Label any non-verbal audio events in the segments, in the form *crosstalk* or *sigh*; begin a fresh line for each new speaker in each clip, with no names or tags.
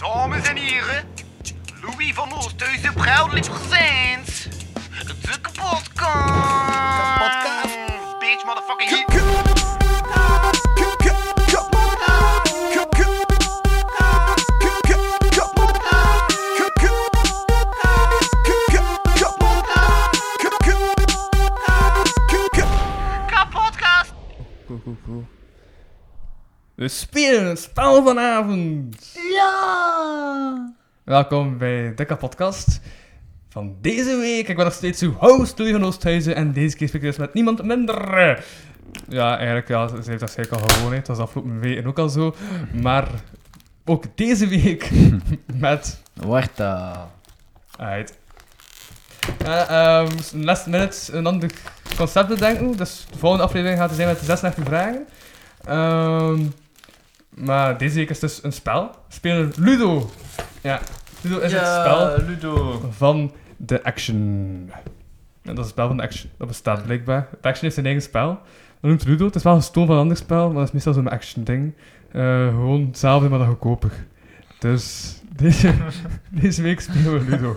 Dames en heren, Louis van Oosthuizen proudly presents de kapotkast.
Kapotkast.
Bitch, motherfucking hit.
We spelen het spel vanavond.
Ja!
Welkom bij de podcast van deze week. Ik ben nog steeds uw host, Louis van Oosthuizen. En deze keer spreek ik dus met niemand minder. Ja, eigenlijk, ja, ze heeft waarschijnlijk al gewoon. Het was afgelopen weken ook al zo. Maar ook deze week *laughs* met...
Warta.
Uit. Uh, um, last minute een ander concept bedenken. Dus de volgende aflevering gaat er zijn met de 36 vragen. Ehm, maar deze week is dus een spel. Spelen Ludo. Ja, Ludo is het spel
Ludo.
van de Action. En dat is het spel van de Action. Dat bestaat blijkbaar. De Action heeft zijn eigen spel. Dat noemt Ludo. Het is wel gestolen van een ander spel, maar dat is meestal zo'n Action ding. Eh, gewoon hetzelfde, maar dan goedkoper. Dus *laughs* deze, deze week spelen we Ludo. *laughs*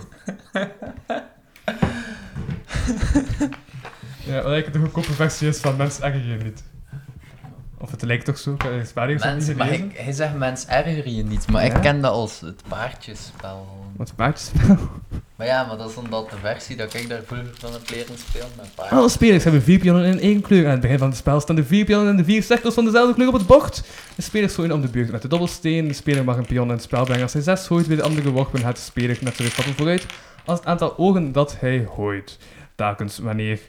ja, wat eigenlijk de goedkope versie is van mensen je niet. Of het lijkt toch zo? Ik heb
maar ik, hij zegt mens erger je niet, maar
Ja?
ik ken dat als het paardjesspel.
Wat paardjesspel? *laughs*
Maar ja, maar dat is omdat de versie dat ik daar vroeger van heb leren spelen met paard.
Alle spelers hebben vier pionnen in één kleur. Aan het begin van het spel staan de vier pionnen en de vier cirkels van dezelfde kleur op het bord. De spelers gooien om de beurt met de dobbelsteen. De speler mag een pion in het spel brengen. Als hij zes gooit, bij de andere worpen gaat de speler net zo stappen vooruit als het aantal ogen dat hij gooit. Telkens wanneer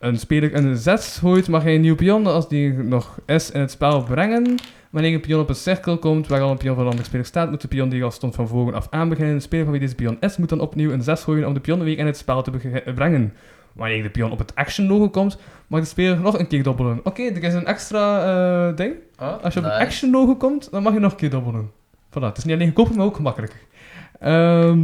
een speler een 6 gooit, mag hij een nieuwe pion, als die nog is, in het spel brengen. Wanneer een pion op een cirkel komt waar al een pion van een andere speler staat, moet de pion die al stond van voren af aan beginnen. De speler van wie deze pion is, moet dan opnieuw een 6 gooien om de pion weer in het spel te bege- brengen. Wanneer de pion op het action logo komt, mag de speler nog een keer dobbelen. Oké, er is een extra eh, ding.
Oh,
Als je op het action logo komt, dan mag je nog een keer dobbelen. Voilà, het is niet alleen goedkoper, maar ook gemakkelijker. Ehm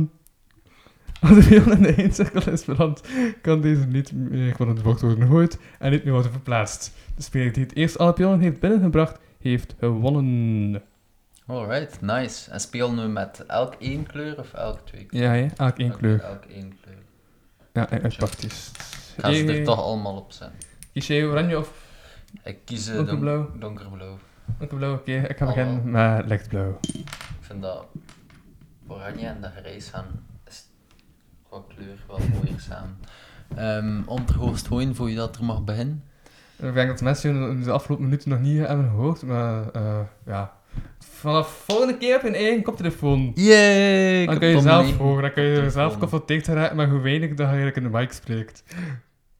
als de pion in de één cirkel is beland, kan deze niet meer van het bord worden gegooid en niet meer worden verplaatst. De speler die het eerst alle pionnen heeft binnengebracht, heeft gewonnen.
Alright, nice. En speel nu met elk één kleur of elk twee kleur?
Ja, hè? elk één kleur.
Elk één kleur.
Ja, en uit praktisch.
Ik ga ze er toch allemaal op zetten.
Kies jij oranje of
Ik kies eh,
Donkerblauw.
don- donkerblauw.
donkerblauw? Oké, ik ga beginnen met lichtblauw.
Ik vind dat oranje en dat grijs gaan qua kleur wel mooier samen. Ehm om te hoogst gooien voor je dat er mag beginnen.
Ik denk dat mensen in de afgelopen minuten nog niet hebben gehoord, maar eh, ja. Vanaf volgende keer heb je een eigen koptelefoon.
Yay!
Dan kun je zelf horen, dan kun je zelf geconfronteerd geraken met hoe weinig dat je eigenlijk in de mic spreekt.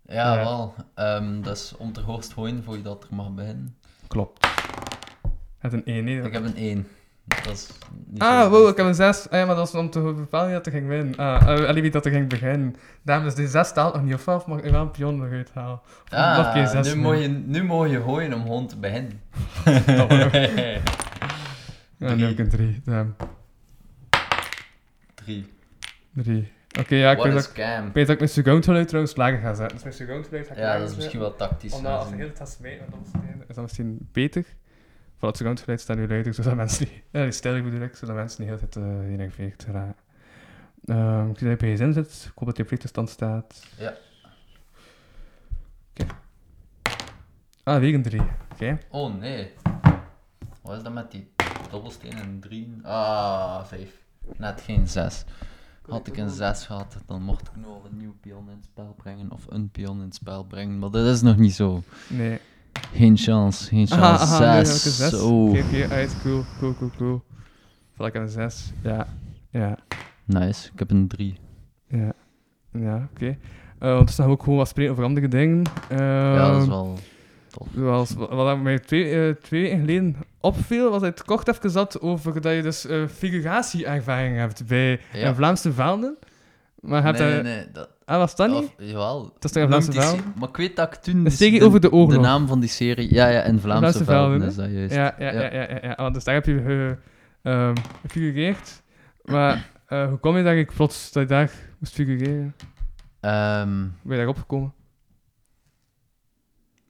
Ja,
Ja.
wel. Dus om te hoogst gooien voor je dat er mag beginnen.
Klopt. Het een 1, nee.
Ik heb een 1. Dat is niet
Ah, wow, ik heb een 6. Ah, ja, maar dat was om te bepalen dat er ging winnen. Ah, uh, allee, wie dat er ging beginnen. Daarom is die 6 staat nog niet of of mag ik wel een pion nog? Of mag geen
Ah,
zes
nu, moet je, nu moet je gooien om gewoon te beginnen. *laughs* *laughs*
Ja, nu heb ik een 3. Damn.
3.
3. Oké, ja, ik weet dat ik...
scam.
Ik weet dat ik mijn secondgeluid trouwens lager ga zetten. Dus mijn secondgeluid ga ik
Ja, dat is misschien wel tactisch.
Omdat als heel het gaat smijten met is dat misschien beter. Voor het secondgeluid staat nu luider, zodat mensen niet... *laughs* Ja, die bedoel ik, zodat mensen niet heel tijd uh, geënerveerd raken. Ehm ik zie dat je op je gsm zit. Ik hoop dat je op vliegtuigstand staat.
Ja.
Oké. Ah, weer een 3. Oké.
Oh nee. Wat is dat met die dobbelsteen en 3? Ah, 5. Net geen 6. Had ik een 6 gehad, dan mocht ik nog een nieuw pion in het spel brengen. Of een pion in het spel brengen. Maar dat is nog niet zo.
Nee.
Geen chance, geen chance.
Aha, aha,
6.
6.
Oh.
Oké, oké, uit. Cool, cool, cool, cool. Val ik aan een 6. Ja. Ja.
Nice, ik heb een 3.
Ja. Ja, oké. Ondertussen gaan we ook gewoon wat spreken over andere dingen.
ja, dat is
Ehm,
wel tof.
Zoals wat mij twee, eh, twee weken geleden opviel, was het kort even zat over dat je dus eh figuratieervaring hebt bij
Ja.
een Vlaamse velden. Maar
nee, nee, nee. Dat,
Ah, was dat niet?
of, jawel.
Dat is toch een Vlaamse
die
velden?
Maar ik weet dat ik toen...
Een serie over de oorlog.
De naam van die serie... Ja, ja, in Vlaamse,
Vlaamse
velden,
velden,
is dat juist.
Ja, ja, ja, ja. ja, ja. Want dus daar heb je ge, ehm, gefigureerd. Maar eh, hoe kom je dat ik plots dat je daar moest figureren?
Ehm,
Hoe ben je daarop gekomen?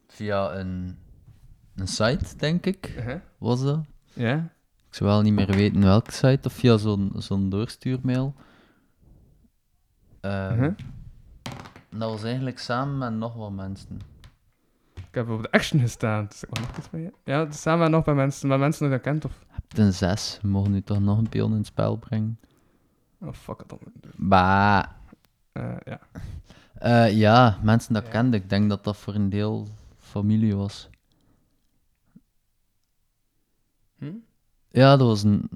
via een, een site, denk ik,
Uh-huh.
was dat.
Ja?
Ik zou wel niet meer weten welke site of via zo'n zo'n doorstuurmail. Ehm,
Mhm.
Dat was eigenlijk samen met nog wat mensen.
Ik heb op de action gestaan. Dus ik mag nog iets je. Ja, het samen met nog bij mensen, met mensen die dat kent of...
Je hebt een 6, we mogen nu toch nog een pion in het spel brengen.
Oh, fuck it dan.
Bah.
Eh, ja.
Eh, ja, mensen dat
Ja.
kenden. Ik denk dat dat voor een deel familie was.
Hm?
Ja, dat was een,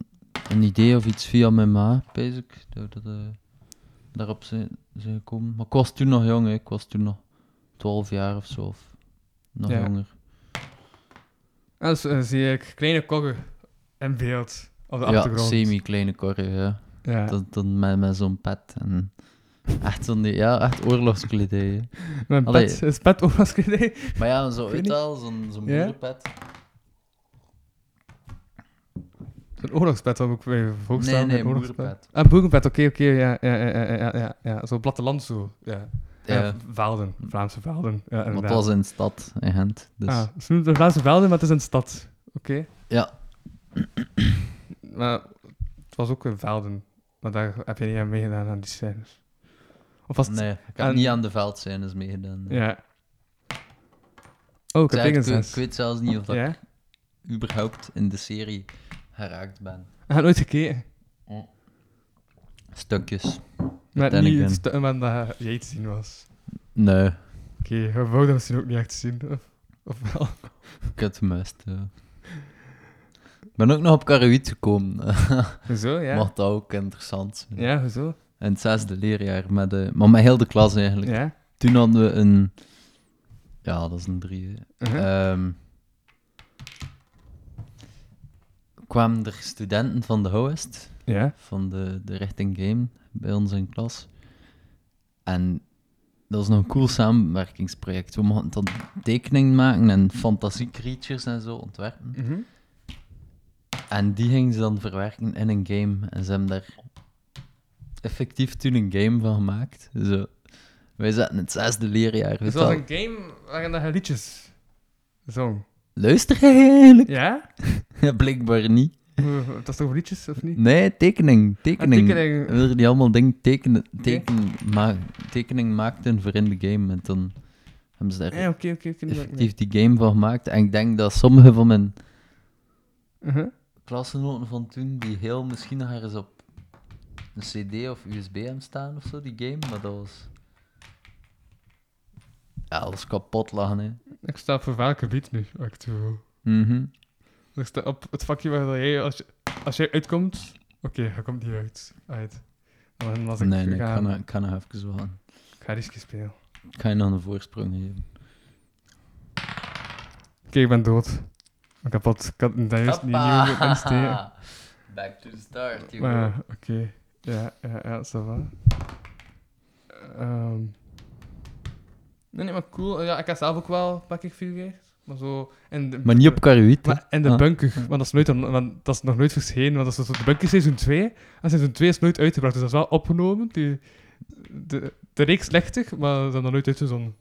een idee of iets via mijn ma, basic. Dat, dat, daarop zijn, zijn gekomen. Maar ik was toen nog jong, hè. ik was toen nog 12 jaar of zo. Of nog
Ja.
jonger.
En dus eh, zie ik kleine koggen in beeld op de
Ja,
achtergrond.
semi-kleine korre, ja.
Ja.
Dat, dan met, met zo'n pet. En echt zo'n, ja, echt oorlogskledij.
Mijn
Allee.
pet is pet oorlogskledij.
Maar ja, zo uit al, zo'n zo'n
Ja? Een oorlogspet heb ik bij.
Nee, nee,
een
boerenpet.
Ah, boerenpet, oké, oké, ja, ja, ja, ja, ja, ja, ja. Zo platteland zo, ja. Ja, velden, Vlaamse velden, ja,
Maar het was in de stad, in Gent. Dus
Ah, ze noemen het Vlaamse velden, maar het is een stad, oké.
ja,
Maar het was ook in velden, maar daar heb je niet aan meegedaan aan die scènes. Of was het...
nee, ik heb
en-
niet aan de veldscènes meegedaan. nee.
Ja. Oh, ik heb
Ik, weet- zelfs niet of dat
Ja?
überhaupt in de serie geraakt ben.
Ik heb nooit gekeken.
Stukjes.
Maar
Then
niet het stu- dat jij te zien was.
Nee,
Oké, we wou dat misschien ook niet echt zien. Of, of wel?
ik heb het ja. Ik ben ook nog op Karuit gekomen. *laughs*
Hoezo, ja?
Dat ook interessant zijn.
Ja, hoezo?
In het zesde leerjaar, met de, maar met heel de klas eigenlijk.
Ja?
Toen hadden we een... Ja, dat is een drie. Kwamen er studenten van de Hoest,
Ja?
van de, de richting game, bij ons in klas. En dat was nog een cool samenwerkingsproject. We mochten dan tekeningen maken en fantasiecreatures en zo ontwerpen.
Mhm.
En die gingen ze dan verwerken in een game. En ze hebben daar effectief toen een game van gemaakt. Zo. Wij zaten in het zesde leerjaar.
Het
weet
was
al.
een game waarin je liedjes zong.
Luister jij eigenlijk?
Ja?
Ja, *laughs* blijkbaar niet.
Dat is toch liedjes, of niet?
Nee, tekening. Tekening.
Ah, tekening.
We wilden die allemaal dingen tekenen, teken, ma tekening maakten voor in de game. En toen hebben ze daar
Ja, oké, oké. oké.
effectief die game van gemaakt. En ik denk dat sommige van mijn
Mhm.
klasgenoten van toen, die heel misschien nog ergens op een CD of USB hebben staan of zo, die game. Maar dat was. Ja, dat was kapot lachen, hè.
Ik sta voor welk gebied nu, actueel.
Mhm.
Ik sta op het vakje waar dat jij, als, je, als jij uitkomt... Oké, hij komt niet uit. uit. Dan was ik
Nee, nee, ik
ga,
kan, nog- ik kan nog even wachten.
ik ga risky spelen.
Ik ga je nog een voorsprong geven.
Oké, ik ben dood. Ik heb wat... Ik had juist niet nieuw insteken.
Back to the start, go.
ja, oké. Ja, ja, ja, ça va. Ehm. Nee, nee, maar cool. Ja, ik heb zelf ook wel een veel geweest. Maar zo... De,
Maar niet op Karuit.
Maar in de
Ah.
bunker, want dat is, nooit, want dat is nog nooit verschenen, want dat is de bunker seizoen 2. En seizoen 2 is nooit uitgebracht, dus dat is wel opgenomen. Die, de, de reeks lichtig, maar dat is nog nooit uitgezonden.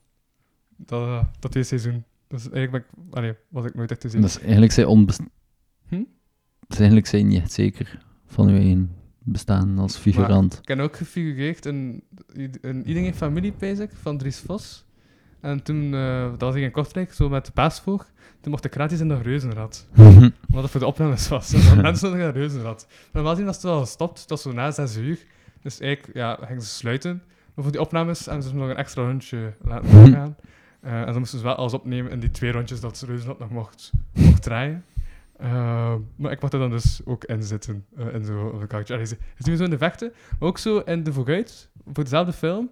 Dat, dat tweede seizoen. Dus eigenlijk ik, allee, was ik nooit echt te zien.
Dat is eigenlijk zijn onbest...
Hm?
Dat is eigenlijk zijn niet echt zeker van uw eigen bestaan als figurant.
Ik heb ook gefigureerd in, in Iedereen Familie, van Dries Vos. En toen, eh, dat was ik in Kortrijk, zo met de paasvoog. Toen mocht ik gratis in dat reuzenrad. Omdat het voor de opnames was. En dan *laughs* mensen nog een reuzenrad. Normaal gezien was het wel gestopt. Het was zo na zes uur. Dus eigenlijk ja, gingen ze sluiten. Maar voor die opnames hebben ze nog een extra rondje laten doorgaan. Eh, en dan moesten ze wel alles opnemen in die twee rondjes dat ze reuzenrad nog mocht, mocht draaien. Eh, maar ik mocht er dan dus ook in zitten. in zo op een couch. Allee, ze ze doen zo in de vechten. Maar ook zo in de vooruit. Voor dezelfde film.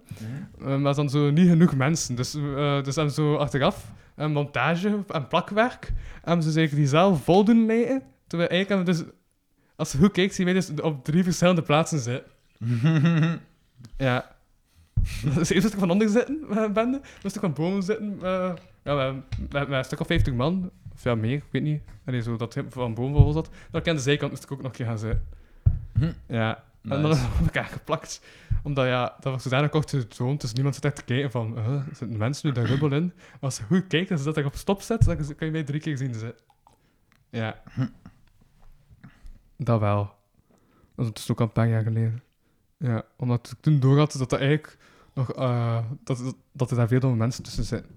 Eh, maar dan zo niet genoeg mensen. Dus, eh dus hebben ze zo achteraf een montage en plakwerk. Hebben ze zich die zaal vol doen lijken. Terwijl eigenlijk hebben we dus... Als je goed kijkt, zie je dus op drie verschillende plaatsen zitten. *laughs* Ja. Dus eerst moest ik van onder zitten met een bende. Moest ik van boven zitten. eh, ja, met, een stuk of 50 man. Of ja, meer, ik weet niet. Allee, zo dat van boven vol zat. Dan aan de zijkant moest ik ook nog een keer gaan zitten.
Hm.
En dan is het op elkaar geplakt. Omdat ja, dat was zodanig kort getoond, dus niemand zit echt te kijken van, uh, zitten mensen nu daar rubbel in? Maar als je goed kijkt, als je dat er op stop zet, dan kan je mij drie keer zien zitten. Ja. Dat wel. Dat is ook al een paar jaar geleden. Ja, omdat ik toen door had dat dat eigenlijk nog... eh, dat, dat, er daar veel domme mensen tussen zitten.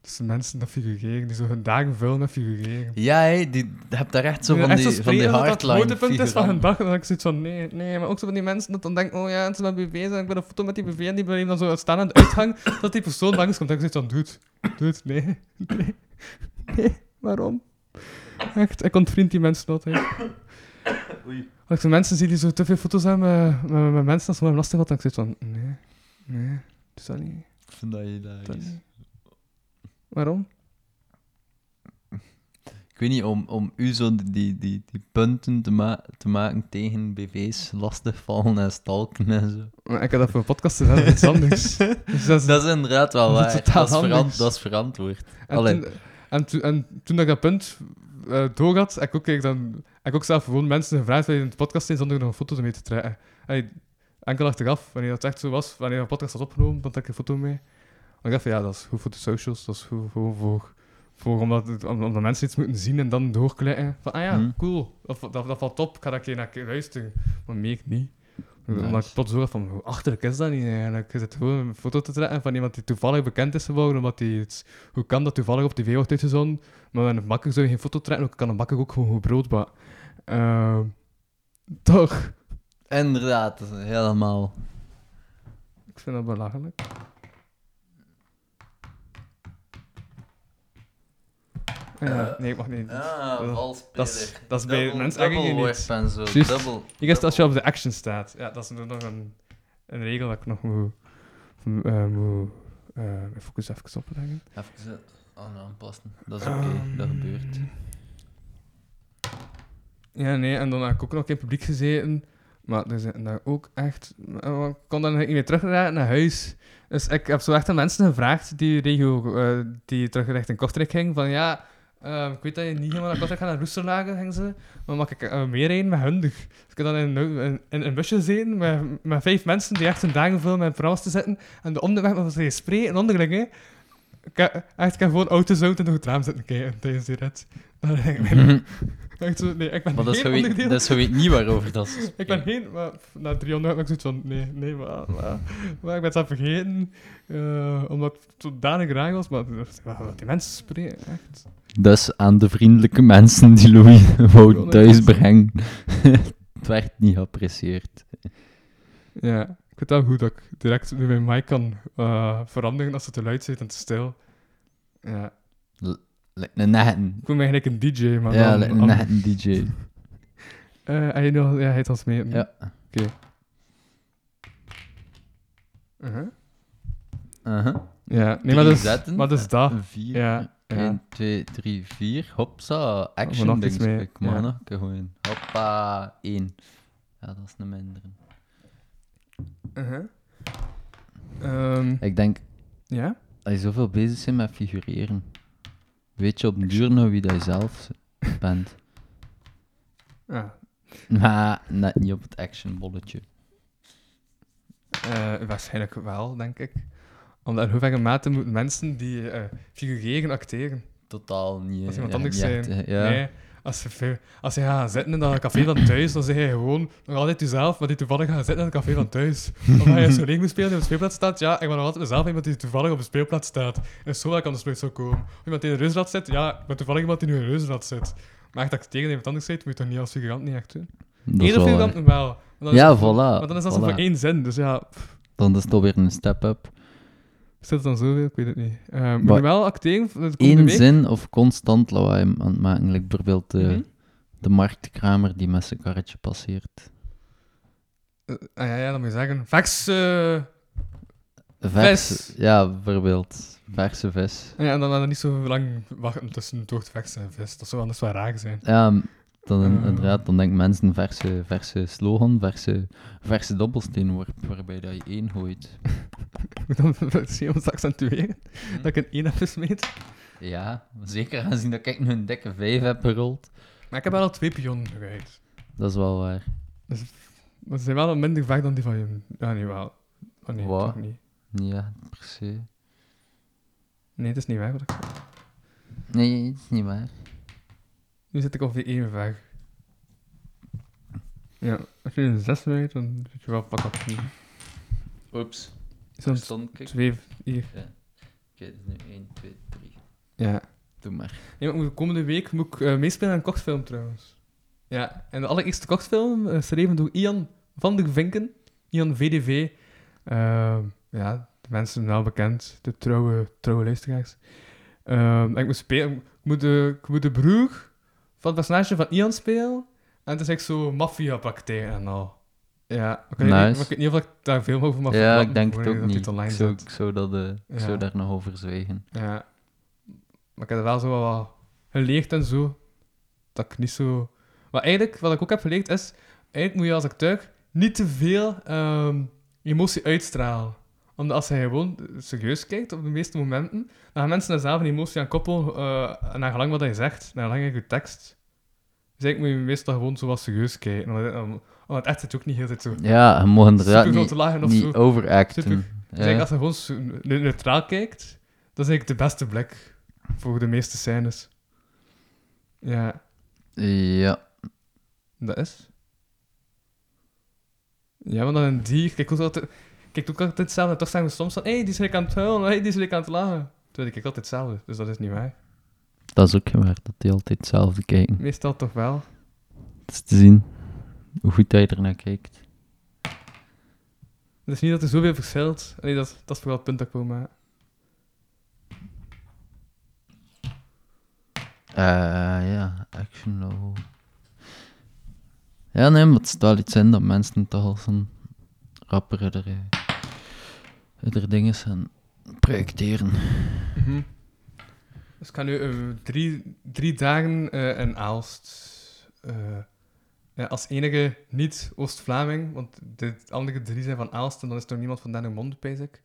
Tussen mensen dat figureren, die zo hun dagen vullen met figureren.
Ja, hé, die, je hebt daar echt zo van die, van die
spreken dat het
hardline
hoogtepunt is van hun dag. En dan ik zoiets van, nee, nee. Maar ook zo van die mensen dat dan denken, oh ja, het is met BV's en ik ben een foto met die BV en die blijven dan zo staan aan de uitgang, *laughs* dat die persoon langs komt. En ik zoiets van, dude, dude, nee, *laughs* nee, nee, waarom? Echt, ik ontvriend die mensen altijd.
Oei.
Als ik zo mensen zie die zo te veel foto's hebben met, met, met mensen, dat is wel lastig wat, dan ik zoiets van, nee, nee, dat is dat niet.
Ik vind dat je
Dat
daar is.
niet. Waarom?
Ik weet niet, om, om u zo die, die, die, die punten te, ma te maken tegen BV's lastigvallen en stalken en zo.
Maar ik heb dat voor een podcast gedaan, dat is anders. *laughs* Dus dat is,
Dat is inderdaad wel *laughs*
Dat is
waar. Dat is, verant, dat is verantwoord.
En, toen, en, toen, en toen dat ik dat punt eh door had, heb ik ook, eigenlijk dan, heb ik ook zelf gewoon mensen gevraagd bij in de podcast zijn zonder er nog een foto mee te trekken. Hey, enkel achteraf, wanneer dat echt zo was, wanneer een podcast had opgenomen, dan ik een foto mee. Ik dacht van ja, dat is goed voor de socials, dat is goed voor, voor, voor omdat, het- om- omdat mensen iets moeten zien en dan doorklikken. Van ah ja,
Mhm.
cool, dat, dat, dat valt op, ik ga dat een keer naar luisteren. Maar meer niet.
Nice.
Omdat ik plots had van, hoe achterlijk is dat niet eigenlijk? Je zit gewoon een foto te trekken van iemand die toevallig bekend is geworden, omdat hij iets... Hoe kan dat toevallig op tv wordt uitgezonden? Maar met een bakker zou je geen foto trekken, ook kan een bakker ook gewoon goed brood bakken. Ehm, toch?
Inderdaad, helemaal.
Ik vind dat belachelijk. Ja, nee, ik mag niet.
Ah,
Dat-
valspeler.
dat is- dat is bij
Dubbel-
mensen eigenlijk niet.
en zo. Dubbel,
Ik als je op de action staat. Ja, dat is nog een, een regel dat ik nog moet... eh moet eh, mijn focus even opleggen.
Even eh, aan aanpassen. Dat is oké, dat
Ehm,
gebeurt.
Ja, nee, en dan heb ik ook nog in het publiek gezeten. Maar er zijn daar ook echt... eh, Ik kon dan niet meer terugraken naar huis. Dus ik heb zo echt aan mensen gevraagd die regio... eh, die terug richting Kortrijk ging. Van ja, eh, ik weet dat je niet helemaal naar Kortrijk gaat, naar Roesterlagen gingen ze. Maar mag ik uh, meerijden met hundig? Dus ik heb dan in, een- in, een busje gezeten met, met vijf mensen die echt hun dagen vullen met programma's te zitten. En de onderweg was ze spreken en onderling. Ik heb, echt, ik heb gewoon auto's uit en door het raam zitten kijken tijdens die rit. *laughs* Dan denk ik, *laughs* Zo, nee, ik ben
Maar dat is
geen
gewoon
onderdeel.
dat is gewoon niet waarover dat ze *laughs*
Ik ben geen, maar pff, na 300 heb ik zoiets van, nee, nee, maar, maar, maar ik ben het vergeten, eh, omdat het zodanig raar was, maar wat die mensen spreken, echt.
Dus aan de vriendelijke mensen die Louis *laughs* wou thuisbrengen. *laughs* het werd niet geapprecieerd.
Ja, ik vind het wel goed dat ik direct nu mijn mic kan eh, veranderen als het te luid zit en te stil. Ja,
een netten.
ik voel me eigenlijk een DJ, maar
Ja,
dan...
een netten DJ.
Eh, en je nog, ja, hij het als mee.
Ja.
Uh-huh.
Uh-huh.
Ja, nee,
Drie
maar dat is,
zetten.
maar dat is dat.
Vier.
Ja, ja.
1, 2, 3, 4. Hopsa.
nog
Action
iets
dings.
mee,
Ik mag
ja.
nog een keer. Hoppa. 1. Ja, dat is een mindere.
Uh-huh. Ehm,
Ik denk,
ja?
als je zoveel bezig bent met figureren, weet je op den duur nog wie dat je zelf bent.
Ja. *laughs*
Maar net niet op het actionbolletje.
Eh, waarschijnlijk wel, denk ik. Omdat in hoeverre mate moeten mensen die eh figureren acteren.
Totaal niet.
Als iemand
ja,
anders zijn.
echt, eh, ja.
Nee, als je, als je gaat zitten in dat café van thuis, dan zeg je gewoon nog altijd jezelf, maar die toevallig gaat zitten in het café van thuis. Of als je zo *laughs* leeg moet spelen die op de speelplaats staat, ja, ik ben nog altijd mezelf iemand die toevallig op de speelplaats staat. En zo kan de nooit zo komen. Of iemand die in een reuzenrad zit, ja, ik ben toevallig iemand die nu in een reuzenrad zit. Maar echt dat ik tegen iemand anders zit, moet je toch niet als figurant niet echt doen? Eerder
wel
figuranten wel. Dan is
Ja, voilà,
Maar dan is dat zo voor één zin, dus ja,
Dan is het alweer een step-up.
Is dat dan zoveel? Ik weet het niet. Eh moet
Maar-
je wel acteren
Eén zin of constant lawaai aan het maken. Like bijvoorbeeld de,
Mhm.
de marktkramer die met zijn karretje passeert.
Eh, ah, ja, ja, dan moet je zeggen. Vex. eh,
Vers,
Vis.
Ja, bijvoorbeeld. Verse vis.
Ja, en dan hadden we niet zo lang wachten tussen het vex en vis. Dat zou anders wel raar zijn.
Ja, dan in-
Eh.
inderdaad, dan denken mensen verse, verse slogan, verse, verse dobbelsteenworp, waarbij dat je één gooit. *laughs*
dan zie je ons accentueren. Dat ik een 1 heb gesmeten.
Ja, zeker aangezien dat ik nu een dikke vijf heb gerold.
Maar ik heb wel al twee pionnen gered.
Dat is wel waar.
Maar ze zijn wel minder vaak dan die van je. Ja, niet wel. Oh nee,
Wat?
toch niet.
Ja, per se.
Nee, het is niet waar wat ik.
Nee, het is niet waar.
Nu zit ik op die één vraag. Ja, als je een 6 weet, dan weet je wel pak op.
Oeps.
Zo'n
Stond ik.
twee, hier.
Oké, dus nu 1, 2, 3.
Ja.
Doe maar.
Ja, moet- komende week moet ik eh, meespelen aan een kortfilm trouwens. Ja, en de allereerste kortfilm, eh, geschreven door Ian van der Vinken. Ian VDV. Ehm, ja, de mensen wel bekend, de trouwe, trouwe luisteraars. Ehm, en ik moet, spelen, ik, moet de, ik moet de broer van het personage van Ian spelen. En het is echt zo maffia-praktijk en al. Ja, ik weet, niet,
Nice.
ik weet niet of ik daar veel over mag
ja, ik denk het ook niet. Ik zou,
zet.
ik zou, dat, ik
Ja.
zou daar nog over zwijgen.
Ja. Maar ik heb er wel zo wat geleerd en zo. Dat ik niet zo... Maar eigenlijk, wat ik ook heb geleerd is... Eigenlijk moet je als acteur niet te veel ehm, emotie uitstralen. Omdat als je gewoon serieus kijkt op de meeste momenten, dan gaan mensen daar zelf een emotie aan koppelen eh naar gelang wat je zegt, naar gelang je tekst. Dus eigenlijk moet je meestal gewoon zo wat serieus kijken. Want, eh, want echt zit ook niet heel tijd zo...
Ja, je mag inderdaad niet,
lagen of
niet
zo.
overacten.
Super. Dus
Ja.
als je gewoon neutraal kijkt, dat is eigenlijk de beste blik voor de meeste scènes. Ja,
ja.
dat is. Ja, want dan een dier, kijk altijd, kijk ook altijd hetzelfde. Toch zeggen we soms van, hé, hey, die is lekker aan het huilen, hey, die is lekker aan het lachen. Terwijl ik kijk altijd hetzelfde, dus dat is niet waar.
Dat is ook waar, dat die altijd hetzelfde kijken.
Meestal toch wel.
Het is te zien hoe goed hij er naar kijkt.
Het is niet dat er zoveel verschilt. Nee, dat, dat is vooral het punt dat ik wil maken.
Eh ja, action novel. Ja, nee, maar het staat iets in dat mensen toch als een rapper er, eh, er dingen gaan projecteren.
Mhm. Dus ik ga nu eh, drie, drie dagen eh, in Aalst. eh, ja, als enige niet-Oost-Vlaming, want de andere drie zijn van Aalst en dan is er nog niemand van Dendermonde, pijs ik.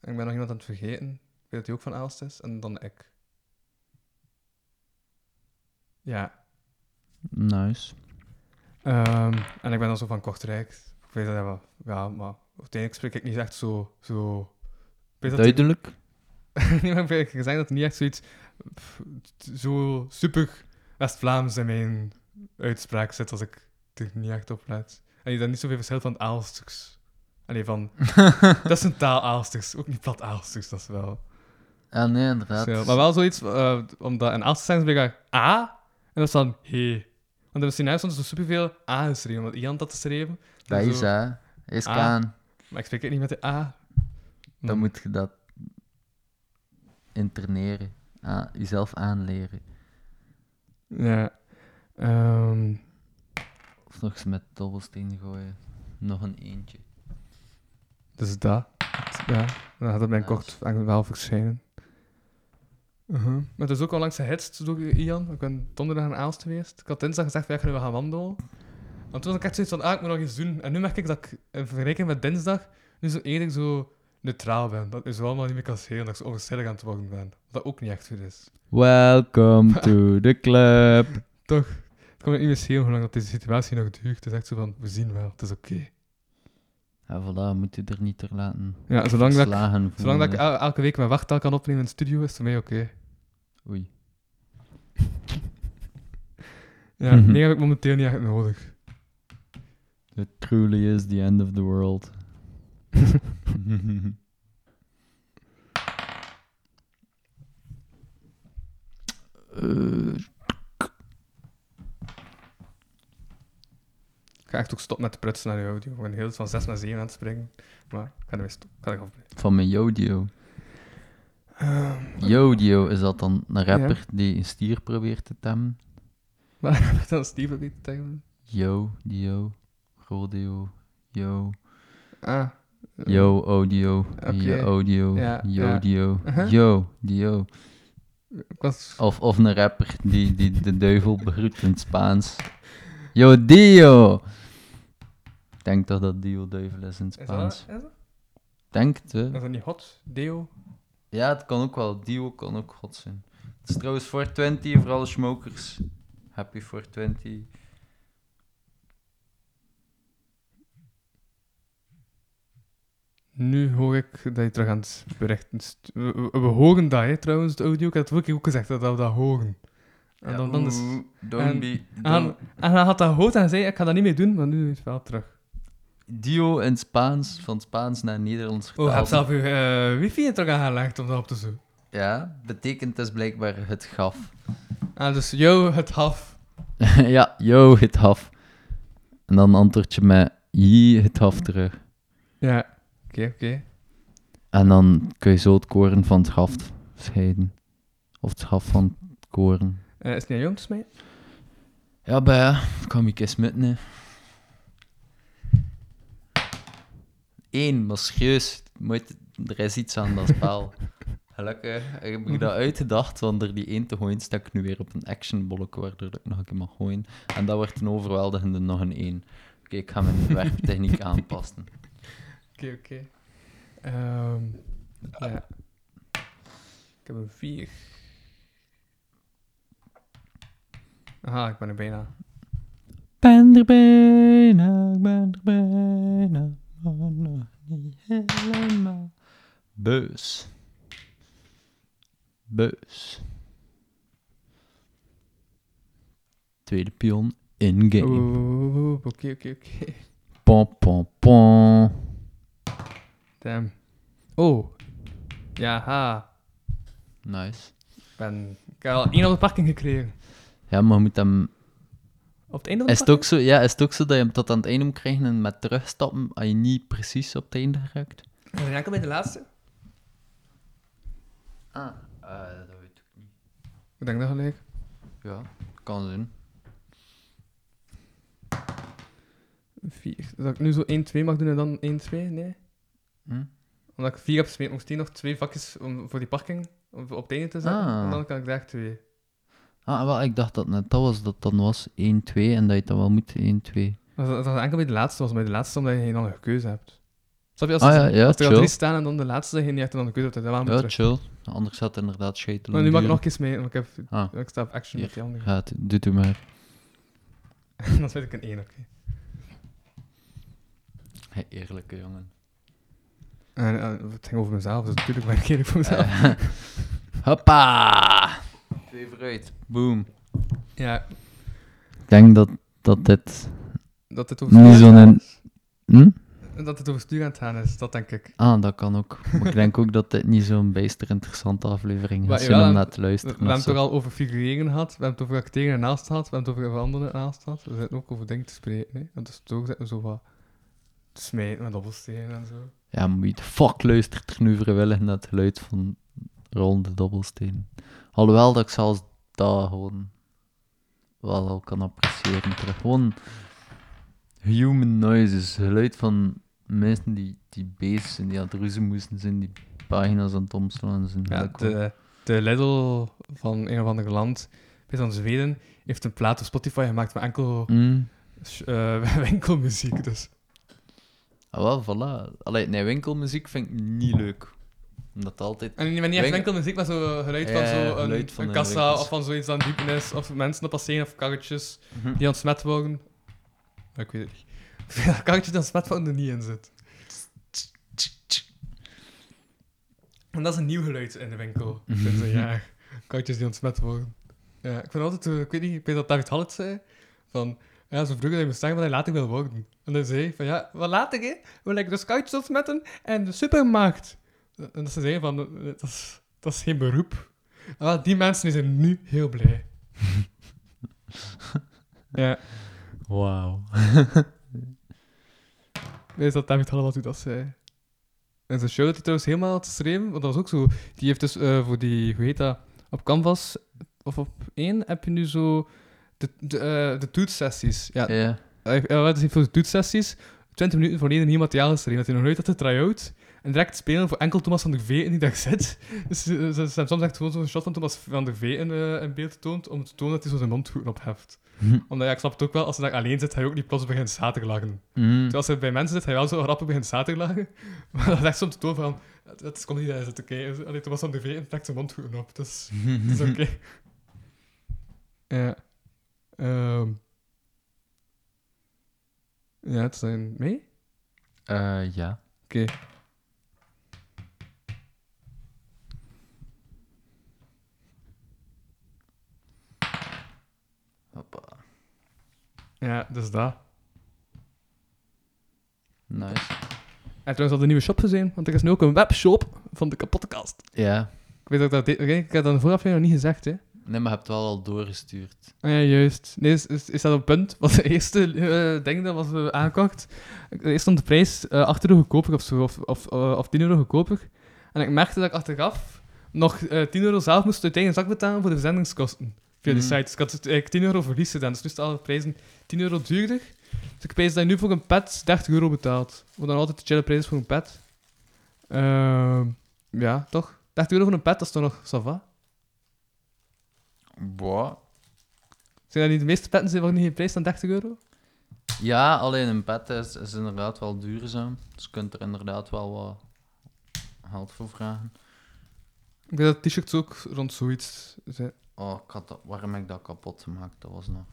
En ik ben nog iemand aan het vergeten. Ik weet dat hij ook van Aalst is. En dan ik. Ja.
Nice.
Ehm, en ik ben dan zo van Kortrijk. Ik weet dat wel. Ja, maar uiteindelijk spreek ik niet echt zo... zo
Duidelijk. *laughs*
nee, maar ik heb gezegd dat er niet echt zoiets pff, zo super West-Vlaams in mijn uitspraak zit als ik er niet echt op let. En je dat niet zoveel verschil van het Aalsters. Allee, van... *laughs* dat is een taal Aalsters, ook niet plat Aalsters, dat is wel...
Ja, nee, inderdaad.
Zo, maar wel zoiets, eh, omdat in Aalsters zijn ze A, en dat is dan he. Want in de scenario stond er zo superveel A geschreven, omdat Ian dat geschreven.
Dat
En
is, hè. Is kaan.
Maar ik spreek het niet met de A.
Dan moet je dat interneren. Ah, jezelf aanleren.
Ja. Ehm,
Of nog eens met dobbelsteen gooien. Nog een eentje.
Dus dat. Ja, dan gaat het binnenkort
Nice.
eigenlijk wel verschijnen. Uh-huh. Maar het is ook al langs gehitst door Ian. Ik ben donderdag in Aalst geweest. Ik had dinsdag gezegd, wij gaan nu gaan wandelen. Want toen had ik echt zoiets van, ah, ik moet nog iets doen. En nu merk ik dat ik, in vergelijking met dinsdag, nu zo eerder zo neutraal ben. Dat is allemaal niet meer kan schelen, dat ik zo onverschillig aan het worden ben. Wat dat ook niet echt goed is.
Welcome *laughs* to the club.
Toch, het kan me niet meer schelen hoe lang dat deze situatie nog duurt. Het is echt zo van, we zien wel, het is oké.
Ja, voilà, moet je er niet ter laten
Ja, zolang dat ik, zolang dat ik el- elke week mijn wachttaal kan opnemen in de studio, is het voor mij oké.
Oei.
Ja, *laughs* nee, heb ik momenteel niet echt nodig.
It truly is the end of the world. Eh, *laughs*
Ik ga echt ook stoppen met de prutsen naar de audio. Ik ben heel van 6 naar 7 aan het springen. Maar ik ga er weer stoppen. Ik ga er
van mijn Jodio.
Ehm,
Jodio is dat dan *laughs* een rapper die een stier probeert te temmen?
Maar heb ik dan Steve ook niet tegen?
Dio, rodeo, yo,
Ah.
yo, audio, yo, audio,
Ja,
yo,
ja.
dio,
Uh-huh.
yo, dio.
Was...
Of, of een rapper die, die de duivel begroet in het Spaans. Yo, dio! Ik denk toch dat dio duivel is in het
Is
Spaans.
dat, is dat?
Denk het?
Is dat niet hot? Deo?
Ja, het kan ook wel. Dio kan ook god zijn. Het is trouwens 420 voor alle smokers. Happy 420.
Nu hoor ik dat je terug aan het berichten... We, we, we horen dat, hè, trouwens, de audio. Ik had het ook gezegd dat we dat horen. En dan, dan is...
Don't
en-
be...
En,
don't-
en hij had dat gehoord en zei, ik ga dat niet meer doen, maar nu je het wel terug.
Dio in Spaans, van Spaans naar Nederlands
Oh, je hebt
vertaald.
zelf je eh, wifi er toch aangelegd om dat op te zoeken.
Ja, betekent dus blijkbaar het gaf.
Ah, dus yo, het haf. *laughs*
ja, yo, het haf. En dan antwoord je met je het haf terug.
Ja, oké, oké.
En dan kun je zo het koren van het gaf scheiden. Of het gaf van het koren.
Eh, is het niet te smijten?
Ja, bij ja, kan ik eens met ne. Eén, maar serieus, moet, er is iets aan dat spel. *laughs* Gelukkig heb ik dat uitgedacht, want er die één te gooien sta ik nu weer op een actionbolletje, waardoor ik nog een keer mag gooien. En dat wordt een overweldigende nog een één. Oké, ik ga mijn *laughs* werktechniek aanpassen.
Oké, oké. Ehm, ja. Ik heb een 4. Aha, ik ben er bijna.
Ben er bijna, ik ben er bijna, maar nog niet helemaal. Beus. Beus. Tweede pion in-game.
Oeh, oké, oké, oké.
Pom, pom, pom.
Damn. Oh. Ja, ha.
Nice.
Ik ben... Ik heb al één op de parking gekregen.
Ja, maar je moet hem...
Op het einde van de
Is het ook zo, ja, is het ook zo dat je hem tot aan het einde moet krijgen en met terugstappen als je niet precies op het einde geraakt?
We zijn enkel bij de laatste.
Ah, dat weet ik niet.
Ik denk dat gelijk.
Ja, kan zijn.
4. Dat ik nu zo 1-2 mag doen en dan 1-2? Nee.
Hm?
Omdat ik 4 heb gespeeld, moest die nog twee vakjes om, voor die parking om op het einde te zetten.
Ah.
En dan kan ik daar twee.
Ah, wel, ik dacht dat net dat was, dat dan was 1-2 en dat je dan wel moet 1-2.
Dat, dat dat enkel bij de laatste was, bij de laatste omdat je geen andere keuze hebt. Snap je? Als,
Ah ja, ja,
als er al drie staan en dan de laatste dat je niet echt een andere keuze hebt, dan
Ja,
terug.
chill. Anders had het inderdaad schetel.
Maar nu mag ik nog eens mee, want ik, heb,
Ah,
ik sta op action
Hier.
met die andere.
ja, het- doe het maar. *laughs*
dan zet ik een 1, oké.
Hey, eerlijke jongen.
En eh, het ging over mezelf, dus natuurlijk ben ik eerlijk voor mezelf.
Eh, *laughs* Hoppa! Twee vooruit. Boom.
Ja,
Ik denk dat, dat dit...
dat het over
Niet
stuur aan
zo'n-
het gaan
Hm?
is. Dat het over stuur aan het gaan is, dat denk ik.
Ah, dat kan ook. Maar ik denk ook dat dit niet zo'n bijster interessante aflevering is om
we-
naar te luisteren.
we hebben het toch al over figureren gehad, we hebben het over acteren ernaast gehad, we hebben het over veranderen ernaast gehad. We zitten ook over dingen te spreken, hè. Want dus toch zitten we zo wat smijten met dobbelstenen en zo.
Ja, maar wie de fuck luistert er nu vrijwillig naar het geluid van rollende dobbelstenen? Alhoewel dat ik zelfs dat gewoon wel al kan appreciëren. terug. Gewoon human noises, geluid van mensen die, die bezig zijn, die aan het ruzie moesten zijn, die pagina's aan het omslaan zijn.
Ja, de, de Lidl van een of ander land, bij van Zweden, heeft een plaat op Spotify gemaakt met enkel
Mm.
eh, *laughs* winkelmuziek. Dus.
Ah, wel, voilà. Allee, nee, winkelmuziek vind ik niet leuk. Omdat altijd...
En niet maar niet echt
Winkel-
winkelmuziek, maar zo geluid van
Ja,
zo een,
geluid van
een
de
kassa
winkels.
of van zoiets aan diepen is, of mensen dat passeren of karretjes
Mhm.
die ontsmet worden. Ja, Ik weet het niet. *laughs* Karretjes die ontsmet worden er niet in zit. En dat is een nieuw geluid in de winkel sinds een jaar. Karretjes die ontsmet worden. Ja, ik vind altijd, eh, ik weet niet, ik weet dat David Hallet zei, van, ja, zo vroeger dat je moest zeggen wat hij later wil worden. En hij zei van, ja, wat later, hè, wil ik dus karretjes ontsmetten en de supermarkt. En dat ze zeiden van, dat is, dat is geen beroep. Wel, die mensen zijn nu heel blij. *laughs* ja,
Wauw. *laughs*
weet dat David Hallet wat u dat zei. En zijn show dat hij trouwens helemaal had geschreven, want dat was ook zo, die heeft dus eh, voor die, hoe heet dat, op Canvas, of op één, heb je nu zo de, de, eh, de toetssessies. Ja, Hij had dus voor de toetssessies 20 minuten volledig nieuw materiaal geschreven. Dat hij nog nooit had de try-out. En direct spelen voor enkel Thomas van der Veen die daar zit. *laughs* Dus eh, ze, hebben soms echt gewoon zo'n shot van Thomas van der Veen in, in beeld toont, om te tonen dat hij zo zijn mondhoeken op heft.
Hm.
Omdat, ja, ik snap het ook wel, als hij daar alleen zit, hij ook niet plots begint zaten te lachen.
Mm.
Terwijl als hij bij mensen zit, hij wel zo grappig begint zaten te lachen. *laughs* Maar dat is echt om te tonen van, het het is comedy dat hij zit te kijken. Allee, Thomas van der Veen trekt zijn mondhoeken op. Dus *laughs* dat is oké. Ja. Ehm. Ja, het zijn... mee?
Eh, ja.
Oké. Hoppa. Ja, dus dat.
Nice.
Hij trouwens al de nieuwe shop gezien, want er is nu ook een webshop van de kapotte kast.
Ja.
Ik weet ook dat dit... Ik heb dat vooraf nog niet gezegd, hè.
Nee, maar je hebt het wel al doorgestuurd.
Ah ja, juist. Nee, is, is, is dat een punt? *laughs* Was de eerste eh, ding dat was uh, aangekocht. Eerst stond de prijs eh 8 euro goedkoper of zo, of, of, eh, of 10 euro goedkoper. En ik merkte dat ik achteraf nog eh 10 euro zelf moest uit eigen zak betalen voor de verzendingskosten. Via die
Mhm.
site. Dus ik had het eigenlijk 10 euro verlies gedaan. Dus nu staan alle prijzen 10 euro duurder. Dus ik prijs dat je nu voor een pet 30 euro betaalt. Wat dan altijd de chille prijs voor een pet. Ehm, ja, toch? 30 euro voor een pet, dat is toch nog ça va?
Boah.
Zijn dat niet de meeste petten zijn voor niet geen prijs dan 30 euro?
Ja, alleen een pet is, is inderdaad wel duurzaam. Dus je kunt er inderdaad wel wat geld voor vragen.
Ik denk dat t-shirts ook rond zoiets zijn.
Oh, ik had dat, waarom heb ik dat kapot gemaakt? Dat was nog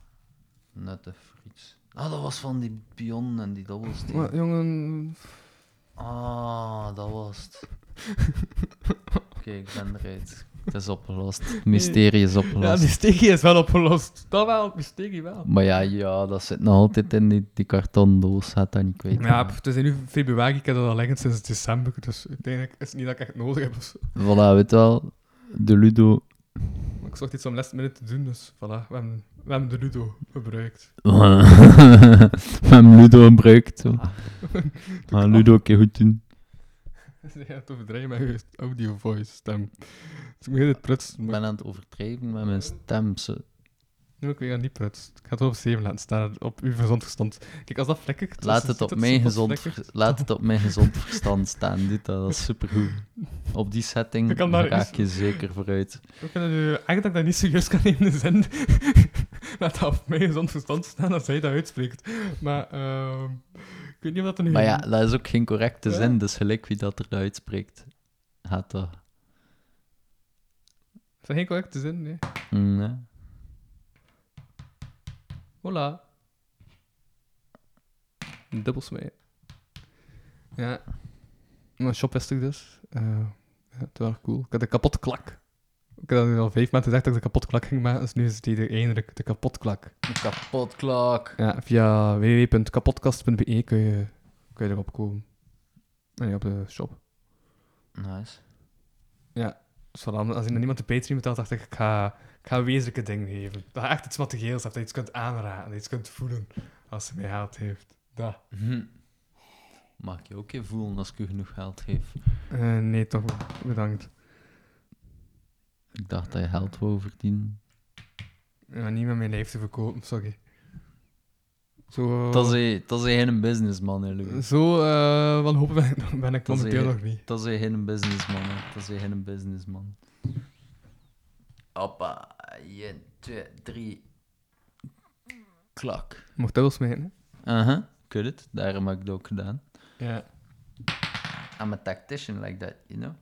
net even iets. Ah, dat was van die pion en die dobbelsteen.
Maar, jongen,
Ah, dat was het. *laughs* Oké, ik ben eruit. Het is *laughs* opgelost. Het mysterie is
ja,
opgelost.
die stegie is wel opgelost. Dat wel, het mysterie wel.
Maar ja, ja, dat zit nog altijd in die, die kartondoos. Had dat niet kwijt.
Ja, het is nu februari, ik heb dat al liggen sinds december, dus uiteindelijk is het niet dat ik echt nodig heb zo.
Voilà, weet wel. De Ludo.
Ik zocht iets om last minute te doen, dus voilà, we hebben, we hebben de Ludo gebruikt. *laughs*
We hebben Ludo gebruikt. Zo. Maar Ludo een keer goed doen. *laughs*
ja, het overdrijven met je audio voice stem. Dus ik begin het prutsen,
Ik ben aan het overdrijven met mijn stem. Zo.
nu ik weer niet prutsen. Ik ga het op 7 laten staan, op uw gezond verstand. Kijk, als dat flikkert...
Laat het, op mijn gezond,
flikkert.
laat het op mijn gezond verstand staan. Doe dat, is supergoed. Op die setting
kan
raak je zeker vooruit.
Ik het nu echt dat ik dat niet serieus kan nemen in de zin. *laughs* Laat dat op mijn gezond verstand staan als hij dat uitspreekt. Maar ehm ik weet niet dat er nu...
Maar ja, dat is ook geen correcte
Ja.
zin, dus gelijk wie dat er uitspreekt. Gaat dat.
Is dat geen correcte zin? Nee.
Mm, nee.
Hola. Dubbels mee. Ja. Mijn shop ik dus. Ja, het was cool. Ik had de kapotklak. Ik had al vijf maanden gezegd dat ik de kapotklak ging maken, dus nu is het hier eindelijk de kapotklak.
Een kapotklok.
Ja, via www.kapotkast.be kun je, kun je erop komen. Nee, op de shop.
Nice.
Dus voilà, als je nog niemand de Patreon betaalt, dacht ik, ik ga, ik ga wezenlijke dingen geven. Dat je echt iets materieels hebt, dat je iets kunt aanraken, dat je iets kunt voelen als ze mij geld heeft. Dat.
Hm. Mag je ook je voelen als ik je genoeg geld geef?
Eh, nee, toch bedankt.
Ik dacht dat je geld wou verdienen.
Ja, niet met mijn lijf te verkopen, sorry. Zo,
Dat is dat is een geen businessman, hè, Louis.
zo eh wanhopig ben ik, *laughs* ben ik
Dat is
momenteel nog niet.
Dat is een geen businessman, hè. Dat is een geen businessman. Hoppa. 1, 2, 3. Klak.
Mocht dubbels mee, hè?
Aha. Could it. Daarom heb ik het ook gedaan.
Ja.
I'm a tactician like that, you know?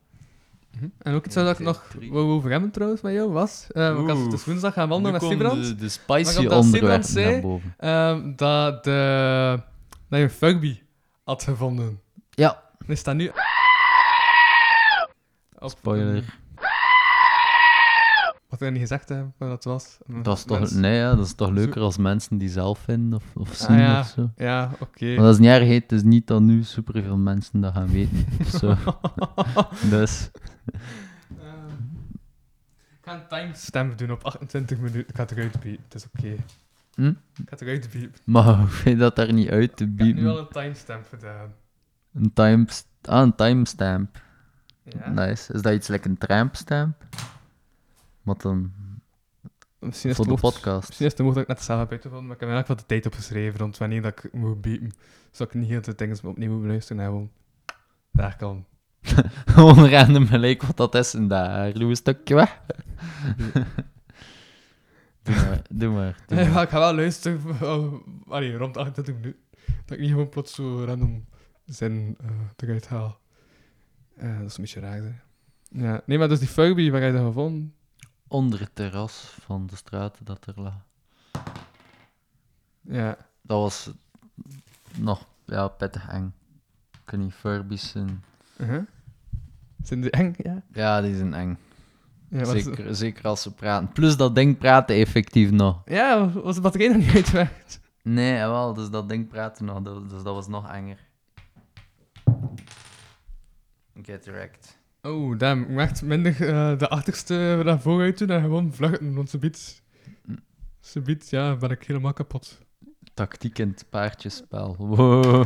Mhm. En ook iets waar ik nog wou over hebben trouwens met jou was. eh want ik had
Oeh.
dus woensdag gaan wandelen
komen
Sibrand.
De, de spicy onderwerpen
zei-
naar boven.
ehm, dat, de, dat je een Fugby had gevonden.
Ja.
Er staat nu... Op,
Spoiler.
Ik niet gezegd heb, wat dat was.
Dat is toch, nee, ja, dat is toch leuker als mensen die zelf vinden of, of zien
Ah, ja.
of zo.
Ja, oké.
Maar dat is niet erg, het is niet dat nu superveel mensen dat gaan weten. of zo. *laughs* dus,
Ehm, ik ga een timestamp doen op 28 minuten. Ik ga het eruit biepen, het is oké.
Hm?
Ik ga het eruit biepen.
maar hoef je dat daar niet uit te
Ik heb nu al
bieden?
een timestamp gedaan.
Een, time, ah, een timestamp.
Ja.
Nice. Is dat iets like een trampstamp? Wat dan?
Misschien is
Voor de
mocht-
podcast.
Misschien is het mogelijk dat ik het zelf heb uitgevonden, maar ik heb elk geval de tijd opgeschreven rond wanneer dat ik moet biepen. Zodat ik niet heel de dingen opnieuw moet beluisteren en gewoon daar kan. *laughs*
Gewoon random gelijk wat dat is en daar. Doe een stukje weg. *laughs* doe maar, doe maar. Doe
Ja,
maar.
ik ga wel luisteren allee, rond 28 minuten. Dat ik niet gewoon plots zo random zin eh eruit haal. Eh, dat is een beetje raar, hè. Ja. Nee, maar dus die Furby, waar heb je dat gevonden?
Onder het terras van de straat dat er lag.
Ja.
Dat was nog ja, pittig eng. Ik weet niet, Furbies zijn...
Uh-huh. Zijn die eng? Ja.
Ja, die zijn eng.
Ja, is-
zeker, zeker als ze praten. Plus dat ding praten effectief nog.
ja, was de batterij nog niet uitgewerkt?
Nee, wel, dus dat ding praten nog, dus dat was nog enger. Get wrecked.
Oh, damn. Echt minder eh, de achterste naar vooruit doen en gewoon vluchten, want ze biedt... Ze biedt, ja, ben ik helemaal kapot.
Tactiek in het paardjespel. Wow.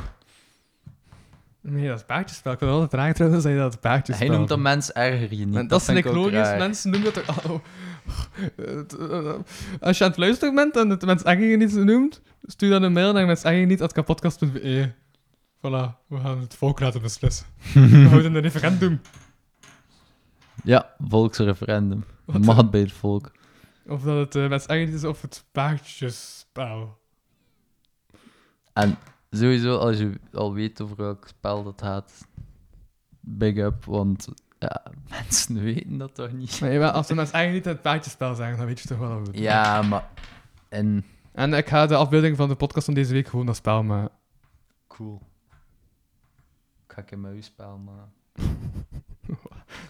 Nee, dat is paardjespel. Ik wil altijd raar trouwens dat je dat paardjespel
Hij noemt dat
noemt.
mens erger je niet.
En dat is
vind ik
logisch.
raar.
Mensen noemen dat toch... Oh, het, *laughs* als je aan het luisteren bent en het mens erger niet noemt, stuur dan een mail naar menserger Voilà, we gaan het volk laten beslissen. *laughs* we houden een referendum.
Ja, volksreferendum.
Wat
het bij het volk.
Of dat het uh, mens erger is of het paardjespel.
En sowieso, als je al weet over welk spel dat gaat, big up, want ja, *laughs* mensen weten dat toch niet.
Nee, maar als de mensen eigenlijk niet het paardjespel zeggen, dan weet je toch wel hoe het
Ja, maar... En...
En ik ga de afbeelding van de podcast van deze week gewoon dat spel maken.
Cool. Ik ga ik in mijn spel maken.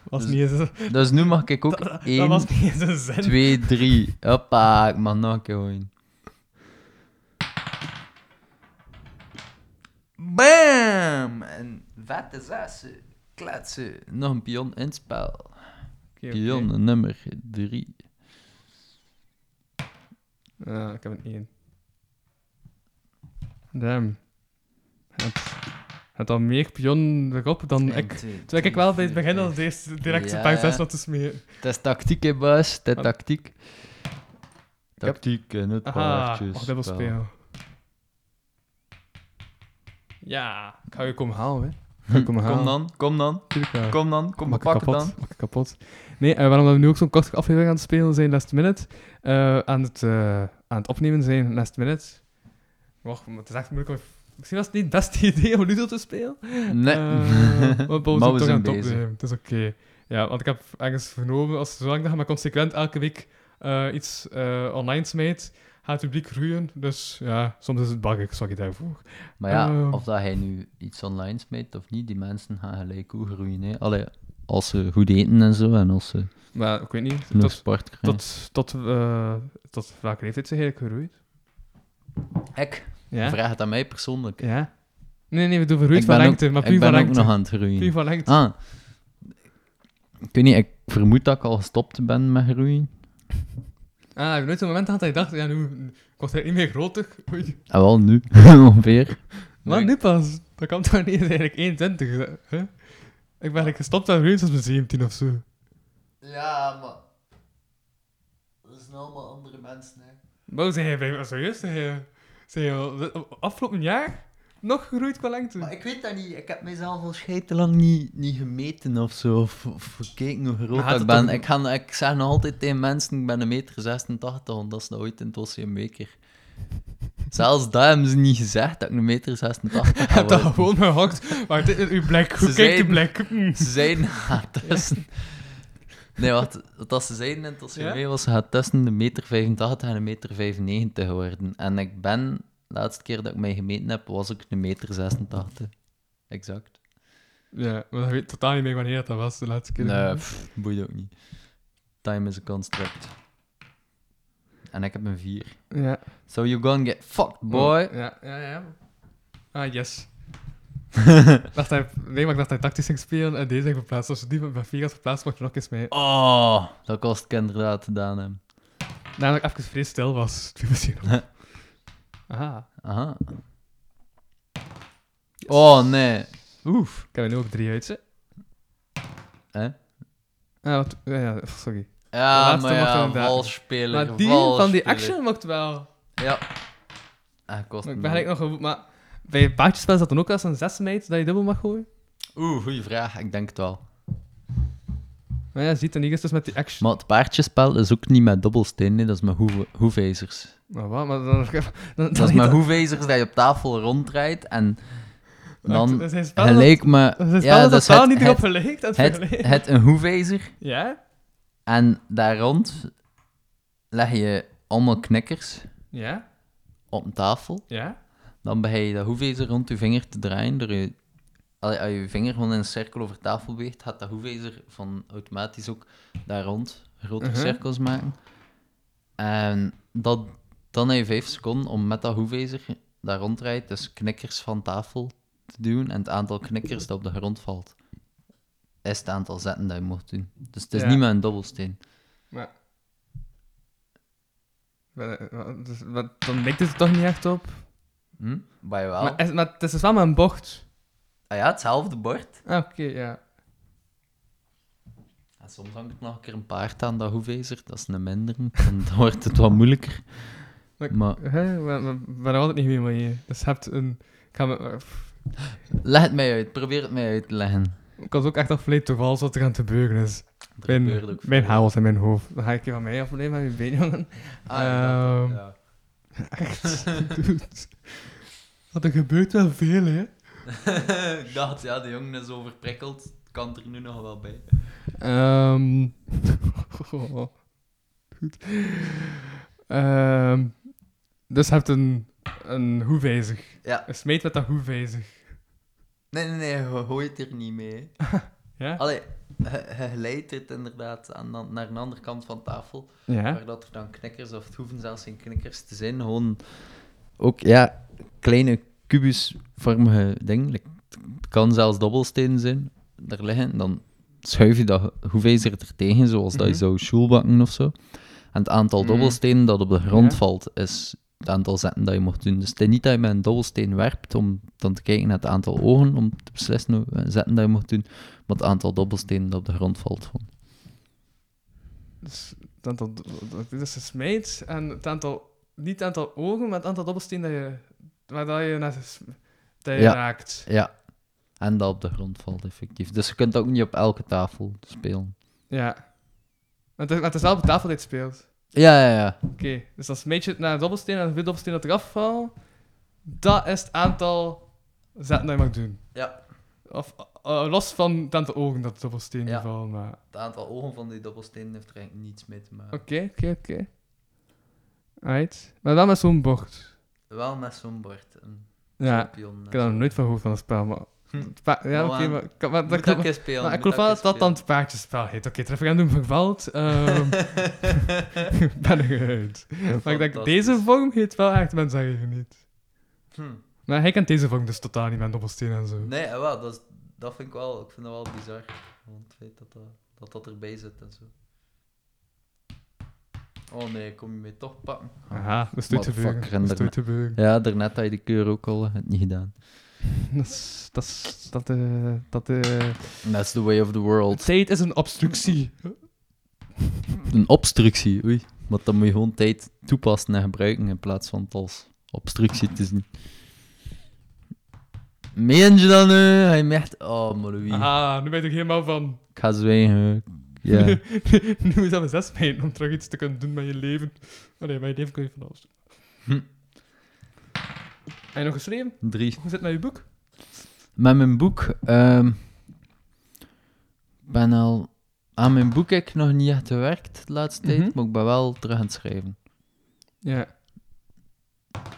Was
Dus-
niet eens...
Dus nu mag ik ook
Dat, dat
1,
was niet eens een zin.
2, 3. Hoppa, ik mag nog een keer gooien. Bam! En vette zessen. Kletsen. Nog een pion in het spel.
Oké, oké.
Pion nummer 3.
Ja, ik heb een 1. Damn. Het al meer pion erop dan ik. Terwijl ik wel bij het begin al eerst direct
Ja,
paar
ja.
zes had te smeren.
Het is tactiek, hè, baas. Het is tactiek. Tactiek en het paardjes.
Ja, ik ga je komen halen, hè. Ga je komen halen.
Kom dan, kom dan,
Tuurlijk
kom dan, kom maar pakken
kapot.
dan.
Maak ik kapot. Nee, eh, waarom we nu ook zo'n korte aflevering aan het spelen zijn, last minute. eh, aan, het, eh, aan het opnemen zijn, last minute. Wacht, het is echt moeilijk om... Misschien was het niet het beste *laughs* idee om Ludo te spelen.
Nee.
Eh, *laughs* maar Paul is
we
toch
zijn
aan het is oké. Ja, want ik heb ergens vernomen, als zolang dat je maar consequent elke week eh, iets eh, online smijt, gaat het publiek groeien. Dus ja, soms is het buggy, sorry daarvoor.
Maar ja, of dat hij nu iets online smijt of niet, die mensen gaan gelijk ook groeien. Hè. Allee, als ze goed eten en zo, en als ze
Maar ik weet niet, tot,
sport krijgen.
tot, tot, tot welke leeftijd zijn eigenlijk gegroeid?
Ik?
Ja?
Vraag het aan mij persoonlijk.
Ja? Nee, nee, we doen vergroeid
ik
van lengte,
ook,
maar
ik
puur van
ben ook
lengte.
nog aan het groeien.
Puur van lengte.
Ah. Ik weet niet, ik vermoed dat ik al gestopt ben met groeien.
Ah, ik heb nooit zo'n moment gehad dat je dacht, ja, nu wordt hij niet meer groter. Oei.
En wel nu, *laughs* ongeveer.
Maar nu pas. Dat kan toch niet, is eigenlijk 21. Hè? Ik ben eigenlijk gestopt aan groeien sinds mijn 17 of zo.
Ja, maar... Dat zijn allemaal andere mensen, hè.
Maar zijn jij bij serieus? Zijn zijn al- de- afgelopen jaar nog gegroeid qua lengte?
Maar ik weet dat niet. Ik heb mezelf al scheitelang niet, niet gemeten of zo. Of, of gekeken hoe groot dat ik ben.
toch-
Ik, ga, ik zeg nog altijd tegen mensen, ik ben een meter 86, want dat is nou ooit in het Oceaanbeker. Zelfs dat hebben ze niet gezegd, dat ik een meter 86
Je
ga
hebt *laughs* dat gewoon gehakt. Maar is uw blik. Hoe
Ze
kijkt uw blik?
Ze zeiden, *laughs* gaat tussen... Nee, wat, wat ze zeiden in het Oceaan
Ja?
was, ze gaat tussen de meter 85 en een meter 95 worden. En ik ben, de laatste keer dat ik mij gemeten heb, was ik een meter 86. Exact.
Ja, maar ik weet totaal niet meer wanneer dat was de laatste keer.
Nee, pff, boeit ook niet. Time is a construct. En ik heb een 4.
Ja.
So you gonna get fucked, boy.
Ja, ja, ja. Ah, yes. Dacht hij, nee, maar ik dacht hij tactisch ging spelen en deze ging verplaatst. Als je die met 4 had verplaatst, mocht je nog eens mee.
Oh, dat kost ik inderdaad gedaan hebben.
Namelijk even vrees stil was. *laughs* Aha.
Aha. Oh, nee. Oef.
Ik heb er nu ook drie uit, hè.
Hè?
Ah, wat, ja, ja, sorry.
Ja, maar
mag
ja, valsspeler.
Maar die van die action mocht wel.
Ja. Ah, kost
Maar ik ben eigenlijk nog... een- Maar bij paardjespel is dat dan ook als een zes meid dat je dubbel mag gooien?
Oeh, goeie vraag. Ik denk het wel.
Maar ja, ziet, en hier is dus met die action.
Maar het paardjespel is ook niet met dobbelsteen, nee, dat is met hoeve- hoevezers.
Maar wat? Maar dan... *laughs* dan,
Dat is met hoevezers dat je op tafel ronddraait en dan
Er zijn
gelijk
dat- er zijn
Ja, dat is het,
niet erop
het,
gelijk. Dat
het,
vergelijken.
het een hoevezer
Ja?
en daar rond leg je allemaal knikkers
Ja?
op een tafel.
Ja?
Dan begin je dat hoevezer rond je vinger te draaien. Door je, als je je vinger gewoon in een cirkel over tafel beweegt, gaat dat hoevezer van automatisch ook daar rond grotere
Mhm.
cirkels maken. En dat Dan heb je 5 seconden om met dat hoefijzer dat ronddraait, dus knikkers van tafel te doen. En het aantal knikkers dat op de grond valt, is het aantal zetten dat je moet doen. Dus het is
Ja.
niet met een dobbelsteen.
Maar... Maar, eh, wat- dus, dan lijkt het er toch niet echt op.
Hm? Maar jawel.
Maar, is- maar het is dus wel met een bocht.
Ah ja, hetzelfde bord.
Ah, Oké, ja.
En soms hangt er nog een keer een paard aan dat hoefijzer. Dat is een minder. Dan *laughs* wordt het wat moeilijker.
Maar-
Maar
Hè, maar, maar, ik ben er altijd niet mee mee. je. Dus je hebt een... Ik, ga me,
leg het mij uit. Probeer het mij uit te leggen.
ik was ook echt afgeleid door alles wat er aan te beuren is.
Er
Mijn,
gebeurt ook
mijn
veel.
in mijn hoofd. Dan ga ik je van mij afleiden met mijn been, jongen.
Ah, ja, dat-
Ehm,
ja. *laughs*
Echt, dude. Er gebeurt wel veel, hè. *laughs*
ik dacht, ja, de jongen is overprikkeld. Kan er nu nog wel bij.
Ehm *laughs* Goed. Ehm dus je hebt een, een hoefijzig.
Ja.
Een smeet met dat hoefijzig.
Nee, nee, nee, je gooit er niet mee.
Ja?
Allee, glijdt het inderdaad aan, dan- naar een andere kant van tafel.
Ja.
Waar dat er dan knikkers, of het hoeven zelfs geen knikkers te zijn. Gewoon ook, ja, kleine kubusvormige dingen. Like, Het kan zelfs dobbelstenen zijn. Daar liggen. Dan schuif je dat hoefijzer er tegen, zoals dat je
Mhm.
zou schoelbakken of zo. En het aantal
Mhm.
dobbelstenen dat op de grond
Ja.
valt, is het aantal zetten dat je mocht doen. Dus het is niet dat je met een dobbelsteen werpt om dan te kijken naar het aantal ogen, om te beslissen hoeveel zetten dat je mocht doen, maar het aantal dobbelstenen dat op de grond valt. Gewoon.
Dus het aantal... Dit is een smeet en het aantal... Niet het aantal ogen, maar het aantal dobbelstenen dat je... Waar dat je naar... Dat je
Ja.
raakt.
Ja. En dat op de grond valt, effectief. Dus je kunt ook niet op elke tafel spelen.
Ja. Maar het is, maar het is wel op de tafel dat je het speelt.
Ja, ja, ja.
Oké, dus dan smeet je het naar een dobbelsteen en hoeveel dobbelsteen dat eraf valt, dat is het aantal zetten dat je mag doen.
Ja.
Of eh, los van het aantal ogen dat de dobbelsteen
Ja.
vallen, maar...
Het aantal ogen van die dobbelstenen heeft er eigenlijk niets mee te maken.
Oké, oké, oké. Right. Maar wel met zo'n bocht.
Wel met zo'n bord. Een
Ja,
champion.
ik heb er nog nooit van gehoord van een spel, maar... het pa- ja,
Maar
oké, maar... kan- maar, dat kan-
spelen.
maar ik geloof wel dat dat dan het paardjespel heet. Oké, het referendum vervalt. ehm ik *laughs* ben eruit.
spelen.
Maar ik denk, deze vorm heet wel echt mensen zeggen niet.
Hm.
Maar hij kent deze vorm dus totaal niet met dobbelsteen en zo.
Nee, eh, wel, dat, is, dat vind ik wel, ik vind dat wel bizar. Gewoon het feit dat dat, dat, dat erbij zit en zo. Oh nee, kom je mij toch pakken?
Aha, dat is
Motherfucker,
gebeuren.
Ja, daarnet had je de keur ook al, het niet gedaan. *laughs*
Dat is... Dat is... Dat, eh... Dat, eh...
That's the way of the world.
Tijd is een obstructie.
Een obstructie, oei. Maar dan moet je gewoon tijd toepassen en gebruiken in plaats van het als obstructie te zien. Meen je dat nu? Hij mecht... Oh, maar wie?
Aha, nu ben je er helemaal van...
Ik ga zwijgen. Ja. *laughs*
nu je zelf zes pijn om terug iets te kunnen doen met je leven. Oh nee, met je leven kun je van alles doen.
Hm.
Heb je nog geschreven?
Drie.
Hoe zit het met je boek?
Met mijn boek... ehm ben al... Aan mijn boek heb ik nog niet echt gewerkt de laatste tijd,
Mhm.
maar ik ben wel terug aan het schrijven.
Ja.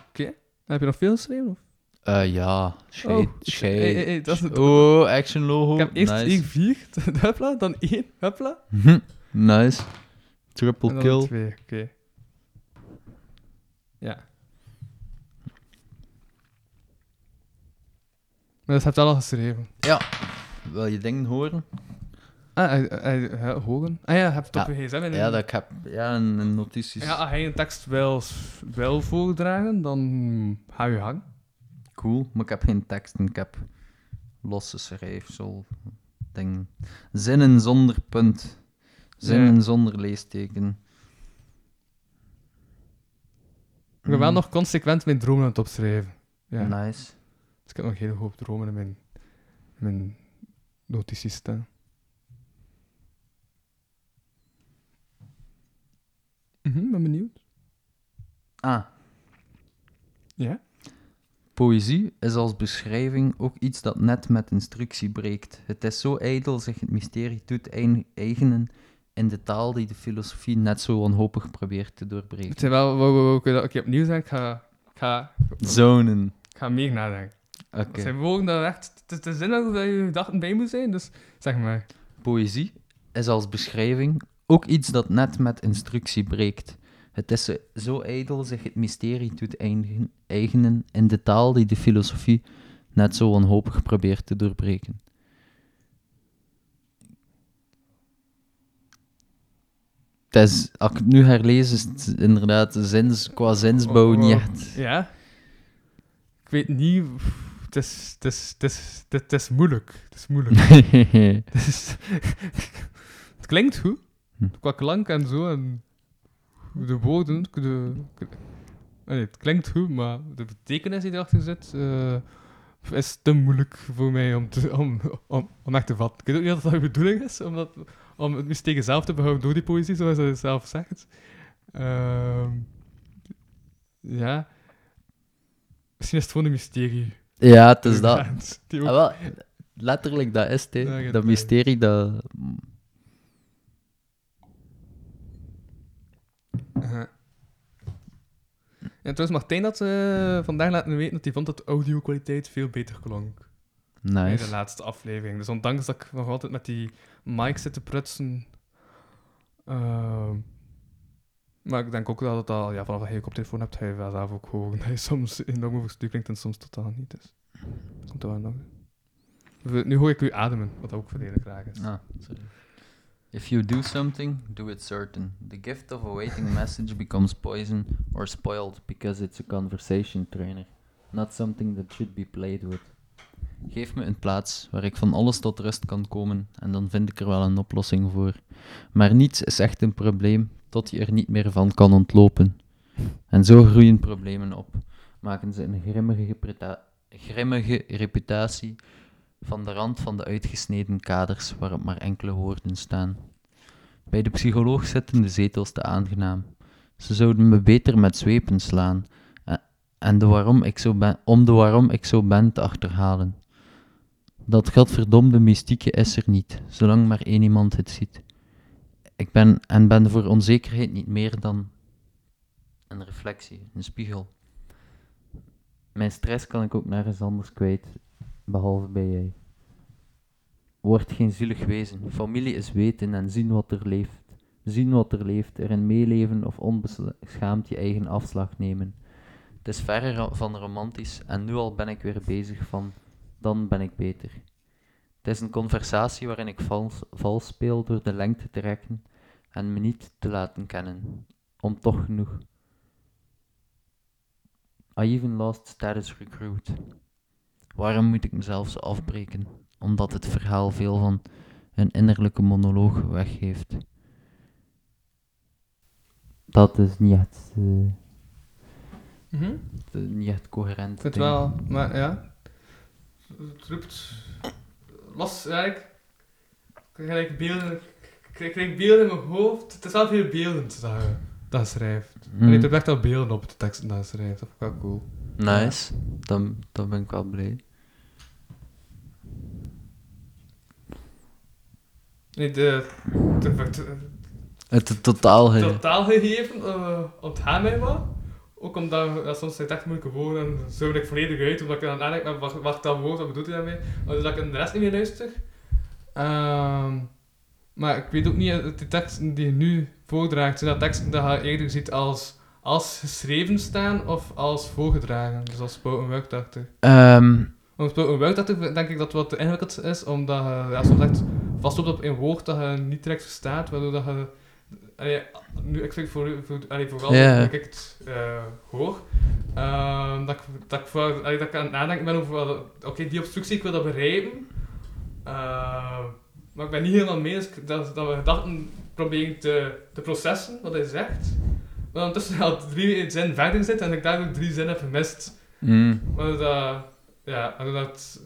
Oké. Heb je nog veel geschreven? Of?
Eh ja, scheid,
Oh,
scheid.
hey, hey, hey, dat is het.
Oh, action logo.
Ik heb eerst
nice.
één vier, *laughs* huppla, dan één, huppla.
Hm, nice. Triple kill.
twee, oké. Ja. Maar dat heb je al geschreven.
Wil je dingen horen?
Ah, hij, hij, hij, hogen? Ah ja, je hebt het op
Ja.
je gsm. En
Ja, dat ik heb. Ja, een, een notities.
ja, als hij een tekst wil, wil voordragen, dan ga je gang.
Cool, maar ik heb geen teksten. Ik heb losse schrijfsel. Ding. Zinnen zonder punt. Zinnen
Ja.
zonder leesteken.
Ik ben wel
Mm,
nog consequent mijn dromen aan het opschrijven. Ja.
Nice.
Dus ik heb nog een hele hoop dromen in mijn, mijn notities staan. Mhm, ben benieuwd.
Ah,
Ja?
Poëzie is als beschrijving ook iets dat net met instructie breekt. Het is zo ijdel zich het mysterie doet eigenen in de taal die de filosofie net zo wanhopig probeert te
Het
doorbreken.
zijn wel, ook opnieuw zeggen, ik ga, ik ga,
Zonen.
ik ga meer nadenken. Het zijn woorden dat echt te, te zinnen hoe dat je gedachten bij moet zijn, dus zeg maar.
Poëzie is als beschrijving ook iets dat net met instructie breekt. Het is zo- ijdel zich het mysterie toe te eigen- eigenen in de taal die de filosofie net zo wanhopig probeert te doorbreken. Het is, als ik het nu herlees, is het inderdaad zins, qua zinsbouw
Oh,
niet
oh.
echt.
Ja. Ik weet niet... Het is, het is, het is, het is moeilijk. Het is moeilijk. *laughs* Het is- *laughs* het klinkt goed.
Hm.
Qua klank en zo. En de woorden. De, nee, het klinkt goed, maar de betekenis die erachter zit. eh, is te moeilijk voor mij om, te, om, om, om echt te vatten. Ik weet ook niet of dat de bedoeling is, om, dat, om het mysterie zelf te behouden door die poëzie, zoals hij zelf zegt. Ehm, ja. Misschien is het gewoon een mysterie.
Ja, het is dat.
Die ook-
Ah, wel, letterlijk, dat is het.
Ja,
dat mysterie, dat...
Ja. En trouwens, Martijn had eh, vandaag laten weten dat hij vond dat de audio-kwaliteit veel beter klonk. Bij de
Nice.
laatste aflevering. Dus ondanks dat ik nog altijd met die mic zit te prutsen. ehm, maar ik denk ook dat het al, ja, vanaf dat je op telefoon hebt, ga je zelf ook horen *laughs* dat je soms enorm overstuur klinkt en soms totaal niet. Dus dat komt wel. Nu hoor ik u ademen, wat ook volledig graag is.
Ah, sorry. If you do something, do it certain. The gift of awaiting message becomes poison or spoiled because it's a conversation trainer, not something that should be played with. Geef me een plaats waar ik van alles tot rust kan komen en dan vind ik er wel een oplossing voor. Maar niets is echt een probleem tot je er niet meer van kan ontlopen. En zo groeien problemen op, maken ze een grimmige, grimmige reputatie van de rand van de uitgesneden kaders waarop maar enkele woorden staan. Bij de psycholoog zitten de zetels te aangenaam. Ze zouden me beter met zweepen slaan en de waarom ik zo ben, om de waarom ik zo ben te achterhalen. Dat godverdomde mystieke is er niet, zolang maar één iemand het ziet. Ik ben en ben voor onzekerheid niet meer dan een reflectie, een spiegel. Mijn stress kan ik ook nergens anders kwijt, behalve bij jij. Word geen zielig wezen. Familie is weten en zien wat er leeft. Zien wat er leeft, erin meeleven of onbeschaamd je eigen afslag nemen. Het is verre van romantisch en nu al ben ik weer bezig van, dan ben ik beter. Het is een conversatie waarin ik vals, vals speel door de lengte te rekken en me niet te laten kennen, om toch genoeg. I even lost status recruit. Waarom moet ik mezelf zo afbreken? Omdat het verhaal veel van een innerlijke monoloog weggeeft. Dat is niet echt, eh,
Mhm.
niet echt coherent. Ding.
wel, maar ja. Het roept los, ja, ik ik krijg beelden, ik krijg beelden in mijn hoofd. Het is wel veel beeldend dat je dat schrijft.
Mm.
En je hebt echt al beelden op de teksten dat schrijft. Dat vind ik wel cool.
Nice, dan, dan ben ik wel blij.
Nee, de, de, de,
Het het totaal
de
ge-
totaalgegeven uh, ontgaan mij wat. Ook omdat ja, soms zijn het echt moeilijke woorden en zo ben ik volledig uit, omdat ik het nadenken ben, wat, wat dat woord, wat bedoelt hij daarmee? Dus dat ik in de rest niet meer luister. Ehm, maar ik weet ook niet, eh, die teksten die je nu voordraagt, zijn dat teksten die je eerder ziet als, als geschreven staan of als voorgedragen, dus als spoken word.
Ehm,
Om spoken word achter denk ik dat wat te ingewikkeld is, omdat je ja, soms echt vastloopt op een woord dat je niet direct verstaat, waardoor dat je... Allee, nu, ik spreek voor, voor, allee, vooral
Ja.
dat ik het eh, hoor. Ehm, dat, ik, dat, ik, voor- allee, dat ik aan het nadenken ben over... Oké, die obstructie, ik wil dat begrijpen. Ehm, maar ik ben niet helemaal mee ik- dat, dat we gedachten proberen te, te processen, wat hij zegt. Maar ondertussen al drie zinnen verder zit en ik daardoor drie zinnen heb gemist.
mm,
Maar dat, ja, dat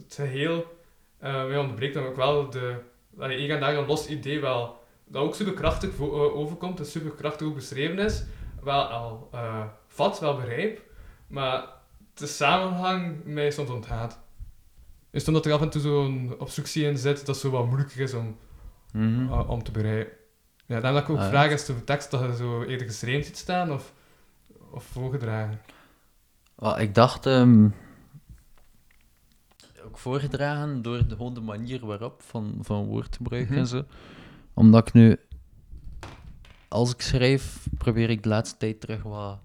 het geheel eh mij ontbreekt, dan ook wel de, allee, en daar een los idee wel, dat ook super krachtig eh, overkomt en super krachtig ook beschreven is, wel al eh, vat, wel begrijp, maar de samenhang mij soms ontgaat. Is omdat er af en toe zo'n obstructie in zit, dat zo wat moeilijker is om,
mhm.
eh, om te begrijpen. Ja, daarom dat ik ook
Ah, ja.
vraag is de tekst dat je zo eerder geschreven ziet staan of, of voorgedragen.
Wel, ik dacht, ehm, ook voorgedragen door de, gewoon de manier waarop van, van woordgebruik
Mhm.
en zo. Omdat ik nu als ik schrijf, probeer ik de laatste tijd terug wat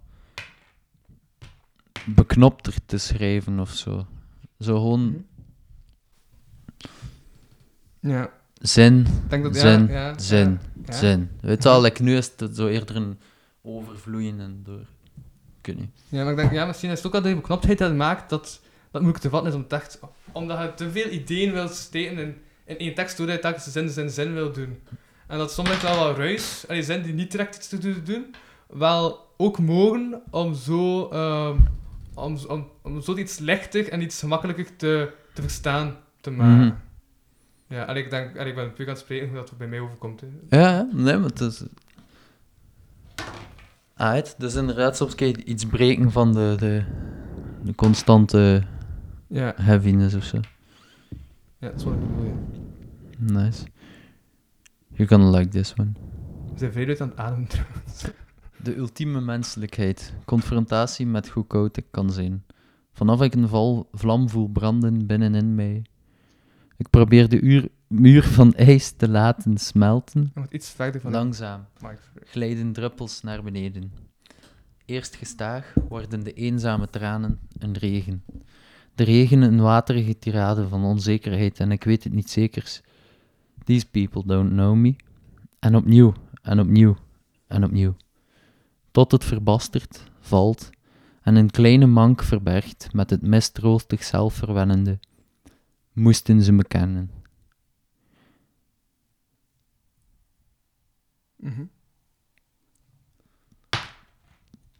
beknopter te schrijven of zo. Zo gewoon
Ja,
zin,
ik denk dat...
zin,
ja, ja,
zin,
ja.
zin. Weet je wel, like, nu is het zo eerder een overvloeien en door. Ik niet.
Ja, maar ik denk, ja, misschien is het ook al de beknoptheid dat maakt dat dat moeilijk te vatten is om echt... Omdat je te veel ideeën wilt steken in, in één tekst, doordat je telkens zin, zin, zin wil doen. En dat soms wel wat ruis, en die zin die niet direct iets te doen- wel ook mogen om zo... ehm, om, om, om zo iets lichter en iets gemakkelijker te, te verstaan te maken.
Mhm.
Ja, en ik denk, en ik ben puur aan het spreken hoe dat bij mij overkomt. Hè.
Ja, nee, maar het is... Uit, dus inderdaad, soms kan je iets breken van de, de, de constante
Ja,
heaviness of zo.
ja, dat is wat ik bedoel, ja.
Nice. You're gonna like this one.
We zijn veel uit aan het ademen trouwens. *laughs*
De ultieme menselijkheid. Confrontatie met hoe koud ik kan zijn. Vanaf ik een val, vlam voel branden binnenin mij. Ik probeer de uur, muur van ijs te laten smelten.
Je moet iets verder van...
Langzaam glijden druppels naar beneden. Eerst gestaag worden de eenzame tranen een regen. De regen een waterige tirade van onzekerheid en ik weet het niet zekers. These people don't know me. En opnieuw, en opnieuw, en opnieuw. Tot het verbastert, valt en een kleine mank verbergt met het mistroostig zelfverwennende. Moesten ze me kennen.
Mhm.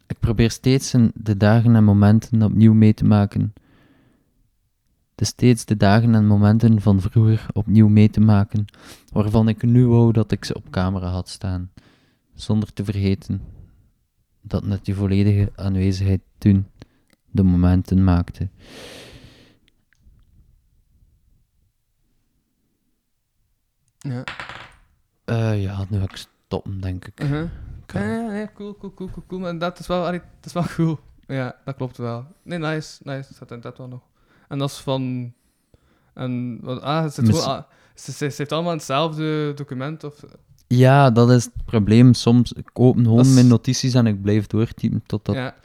Ik probeer steeds in de dagen en momenten opnieuw mee te maken. De steeds de dagen en momenten van vroeger opnieuw mee te maken, waarvan ik nu wou dat ik ze op camera had staan, zonder te vergeten dat net die volledige aanwezigheid toen de momenten maakte.
Ja.
Eh, ja, nu ga ik stoppen, denk ik. Ik
Ja,
ga-
ja, ja, cool, cool, cool, cool, cool. Maar dat is wel, dat is wel *laughs* cool. Ja, dat klopt wel. Nee, nice, nice. Dat staat inderdaad wel nog. En dat is van... En, wat, ah, het zit
Mis-
gewoon, ah, ze, ze, ze heeft allemaal hetzelfde document, of...
Ja, dat is het probleem. Soms ik open gewoon
is-
mijn notities en ik blijf doortypen totdat.
ja,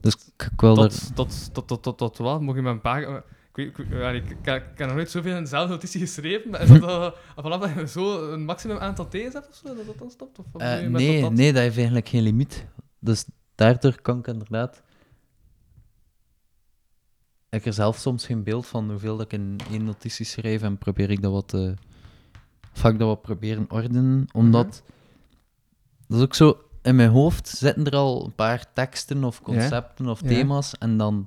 Dus ik, wil er.
tot, tot, tot, tot, tot, tot wat? Moet je mijn pagina... Ik, ik, ik, ik, ik heb nog nooit zoveel in dezelfde notitie geschreven, maar is dat al- vanaf dat je zo een maximum aantal T's hebt of zo, dat dat dan stopt? Of
Eh, nee,
dat?
nee, dat heeft eigenlijk geen limiet. Dus daardoor kan ik inderdaad. Ik heb er zelf soms geen beeld van hoeveel dat ik in één notitie schrijf en probeer ik dat wat te. Ga ik dat wat proberen ordenen, omdat. Dat is ook zo. In mijn hoofd zitten er al een paar teksten of concepten of
Ja.
thema's en dan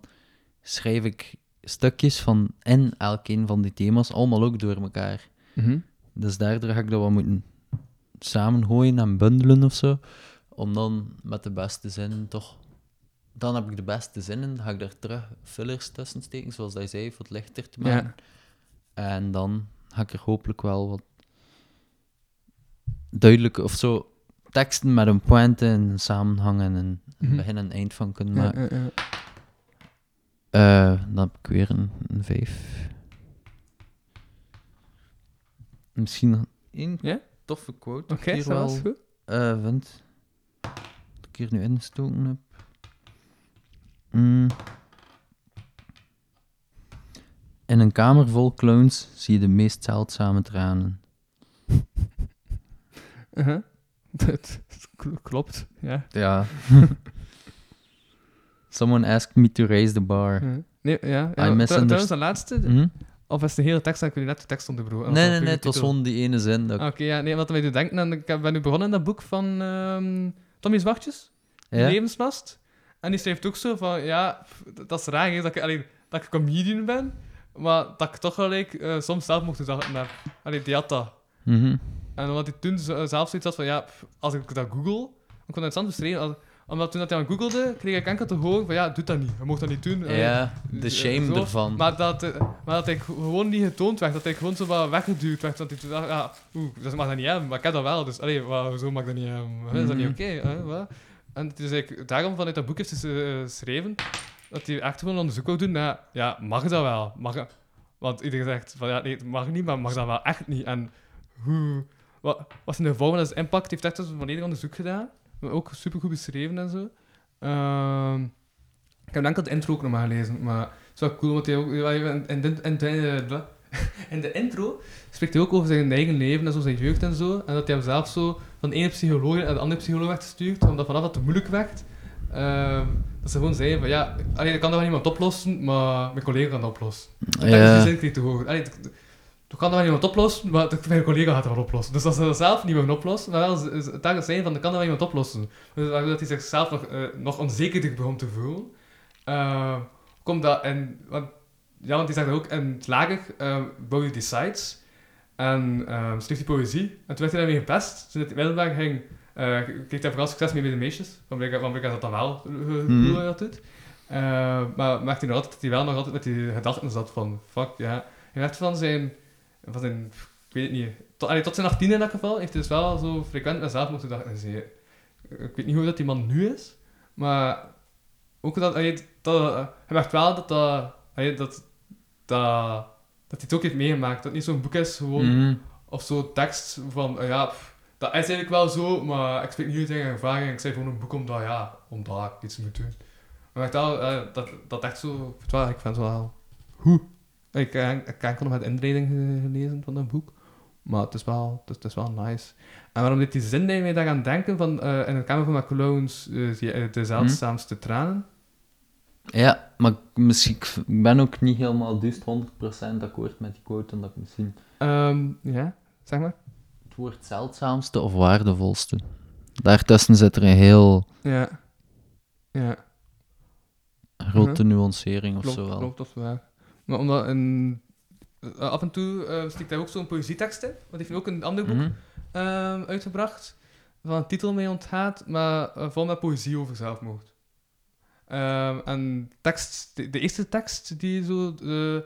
schrijf ik stukjes van in elk een van die thema's, allemaal ook door elkaar.
Mhm.
Dus daardoor ga ik dat wat moeten samengooien en bundelen of zo. Om dan met de beste zinnen toch. Dan heb ik de beste zinnen, dan ga ik daar terug fillers tussen steken, zoals dat zei, voor het lichter te maken.
Ja.
En dan ga ik er hopelijk wel wat duidelijke of zo teksten met een pointe en een samenhang en een,
Mhm.
begin en eind van kunnen maken.
ja, ja.
Eh, dan heb ik weer een, een 5. Misschien één toffe quote.
Oké, was
wel
goed.
eh, vind. Dat ik hier nu ingestoken heb. Mm. In een kamer vol clowns zie je de meest zeldzame tranen. *laughs*
Uh-huh. *laughs* Dat kl- klopt, ja.
Ja. *laughs* Someone asked me to raise the bar.
Ja. Nee, ja. ja
I
de laatste,
Mhm.
of is de hele tekst, dan kun je net de tekst onderbroken.
Nee, nee, nee, het was gewoon die ene zin. Dat
Ah, Oké, ja, nee, wat mij doet denken, en ik ben nu begonnen in dat boek van ehm Tommy Zwachtjes,
ja?
Levenslast. En die schrijft ook zo van, ja, dat is raar, hè, dat ik, allee, dat ik comedian ben, maar dat ik toch gelijk eh, soms zelf mocht doen heb. Allee, die had dat.
Mhm.
En omdat hij toen zelf zoiets had van, ja, als ik dat google, ik kon het interessant beschrijven, als- omdat toen dat hij aan googelde, kreeg ik enkel te horen van, ja, doe dat niet, je mocht dat niet doen.
Ja, de
eh,
shame
zo.
ervan.
Maar dat, eh, maar dat ik gewoon niet getoond werd, dat ik gewoon zo wat weggeduwd werd. Dat ik dacht, ja, oeh, dat mag dat niet hebben, maar ik heb dat wel. Dus, allee, zo mag dat niet hebben. Is dat niet
Mhm.
oké? En dus ik daarom vanuit dat boek heeft ze eh, geschreven, dat hij echt gewoon onderzoek wil doen naar, ja, mag dat wel? Mag, want iedereen zegt van, ja, nee, het mag niet, maar mag dat wel echt niet? En hoe... wat, wat zijn de gevolgen? Dat is impact heeft echt een volledig onderzoek gedaan. Maar ook super goed beschreven en zo. Ehm, ik heb enkel de intro ook nog maar gelezen, maar het is wel cool, want hij ook, in de intro spreekt hij ook over zijn eigen leven en zo, zijn jeugd en zo. En dat hij hem zelf zo van de ene psycholoog naar de andere psycholoog werd gestuurd, omdat vanaf dat te moeilijk werd. ehm, dat ze gewoon zeiden van ja, allee, dat kan dat wel niemand oplossen, maar mijn collega kan dat oplossen. Dat
Ja.
is kreeg te horen. Allee, kan dat wel niemand oplossen, maar mijn collega gaat het wel oplossen. Dus dat ze dat zelf niet mogen oplossen, maar wel het eigenlijk zijn van dat kan dat wel iemand oplossen. Dus dat hij zichzelf nog, eh, nog onzekerder begon te voelen. Eh, komt dat en, want, ja, want die zegt ook in het lager uh, bouw je die sites en eh schreef die poëzie. En toen werd hij daarmee gepest. Toen hij middelbaar ging, eh kreeg hij vooral succes mee bij de meisjes. Van blijkbaar blijkbaar dat dan wel eh,
Mhm.
cool dat doet. Eh, maar merkte hij nog altijd dat hij wel nog altijd met die gedachten zat van fuck, ja. Hij werd van zijn, van zijn, ik weet het niet, tot, allee, tot zijn 18 in dat geval, heeft hij dus wel zo frequent met zelfmoordgedachten gezien. Ik weet niet hoe dat die man nu is, maar ook dat, allee, dat hij merkt wel dat dat, allee, dat, dat, dat hij het ook heeft meegemaakt. Dat het niet zo'n boek is, gewoon,
Mhm.
of zo tekst van, eh, ja, pff, dat is eigenlijk wel zo, maar ik spreek niet uit tegen ervaring. Ik schrijf gewoon een boek omdat, ja, omdat ik iets moet doen. Maar wel, eh, dat, dat echt zo, ik vind het wel, ik vind het wel hoe. Ik, eh, ik heb enkel nog met inleiding ge- gelezen van dat boek, maar het is wel, het is, het is wel nice. En waarom dit die zin deed mij daaraan denken van, eh, in de kamer van je, eh, de zeldzaamste tranen.
Ja, maar misschien, ik ben ook niet helemaal dus 100% akkoord met die quote, omdat ik misschien
Ehm, ja, zeg maar.
het woord zeldzaamste of waardevolste. Daartussen zit er een heel
Ja. Ja.
grote nuancering of
Klopt,
zo wel.
klopt, dat is waar. Maar omdat een, eh, af en toe eh stikt hij ook zo'n poëzietekst in. Want hij heeft ook een ander boek
Mhm.
ehm, uitgebracht. Van een titel mee ontgaat, maar eh, vol met poëzie over zelfmoord. Ehm, en tekst, de, de eerste tekst die zo eh, eh,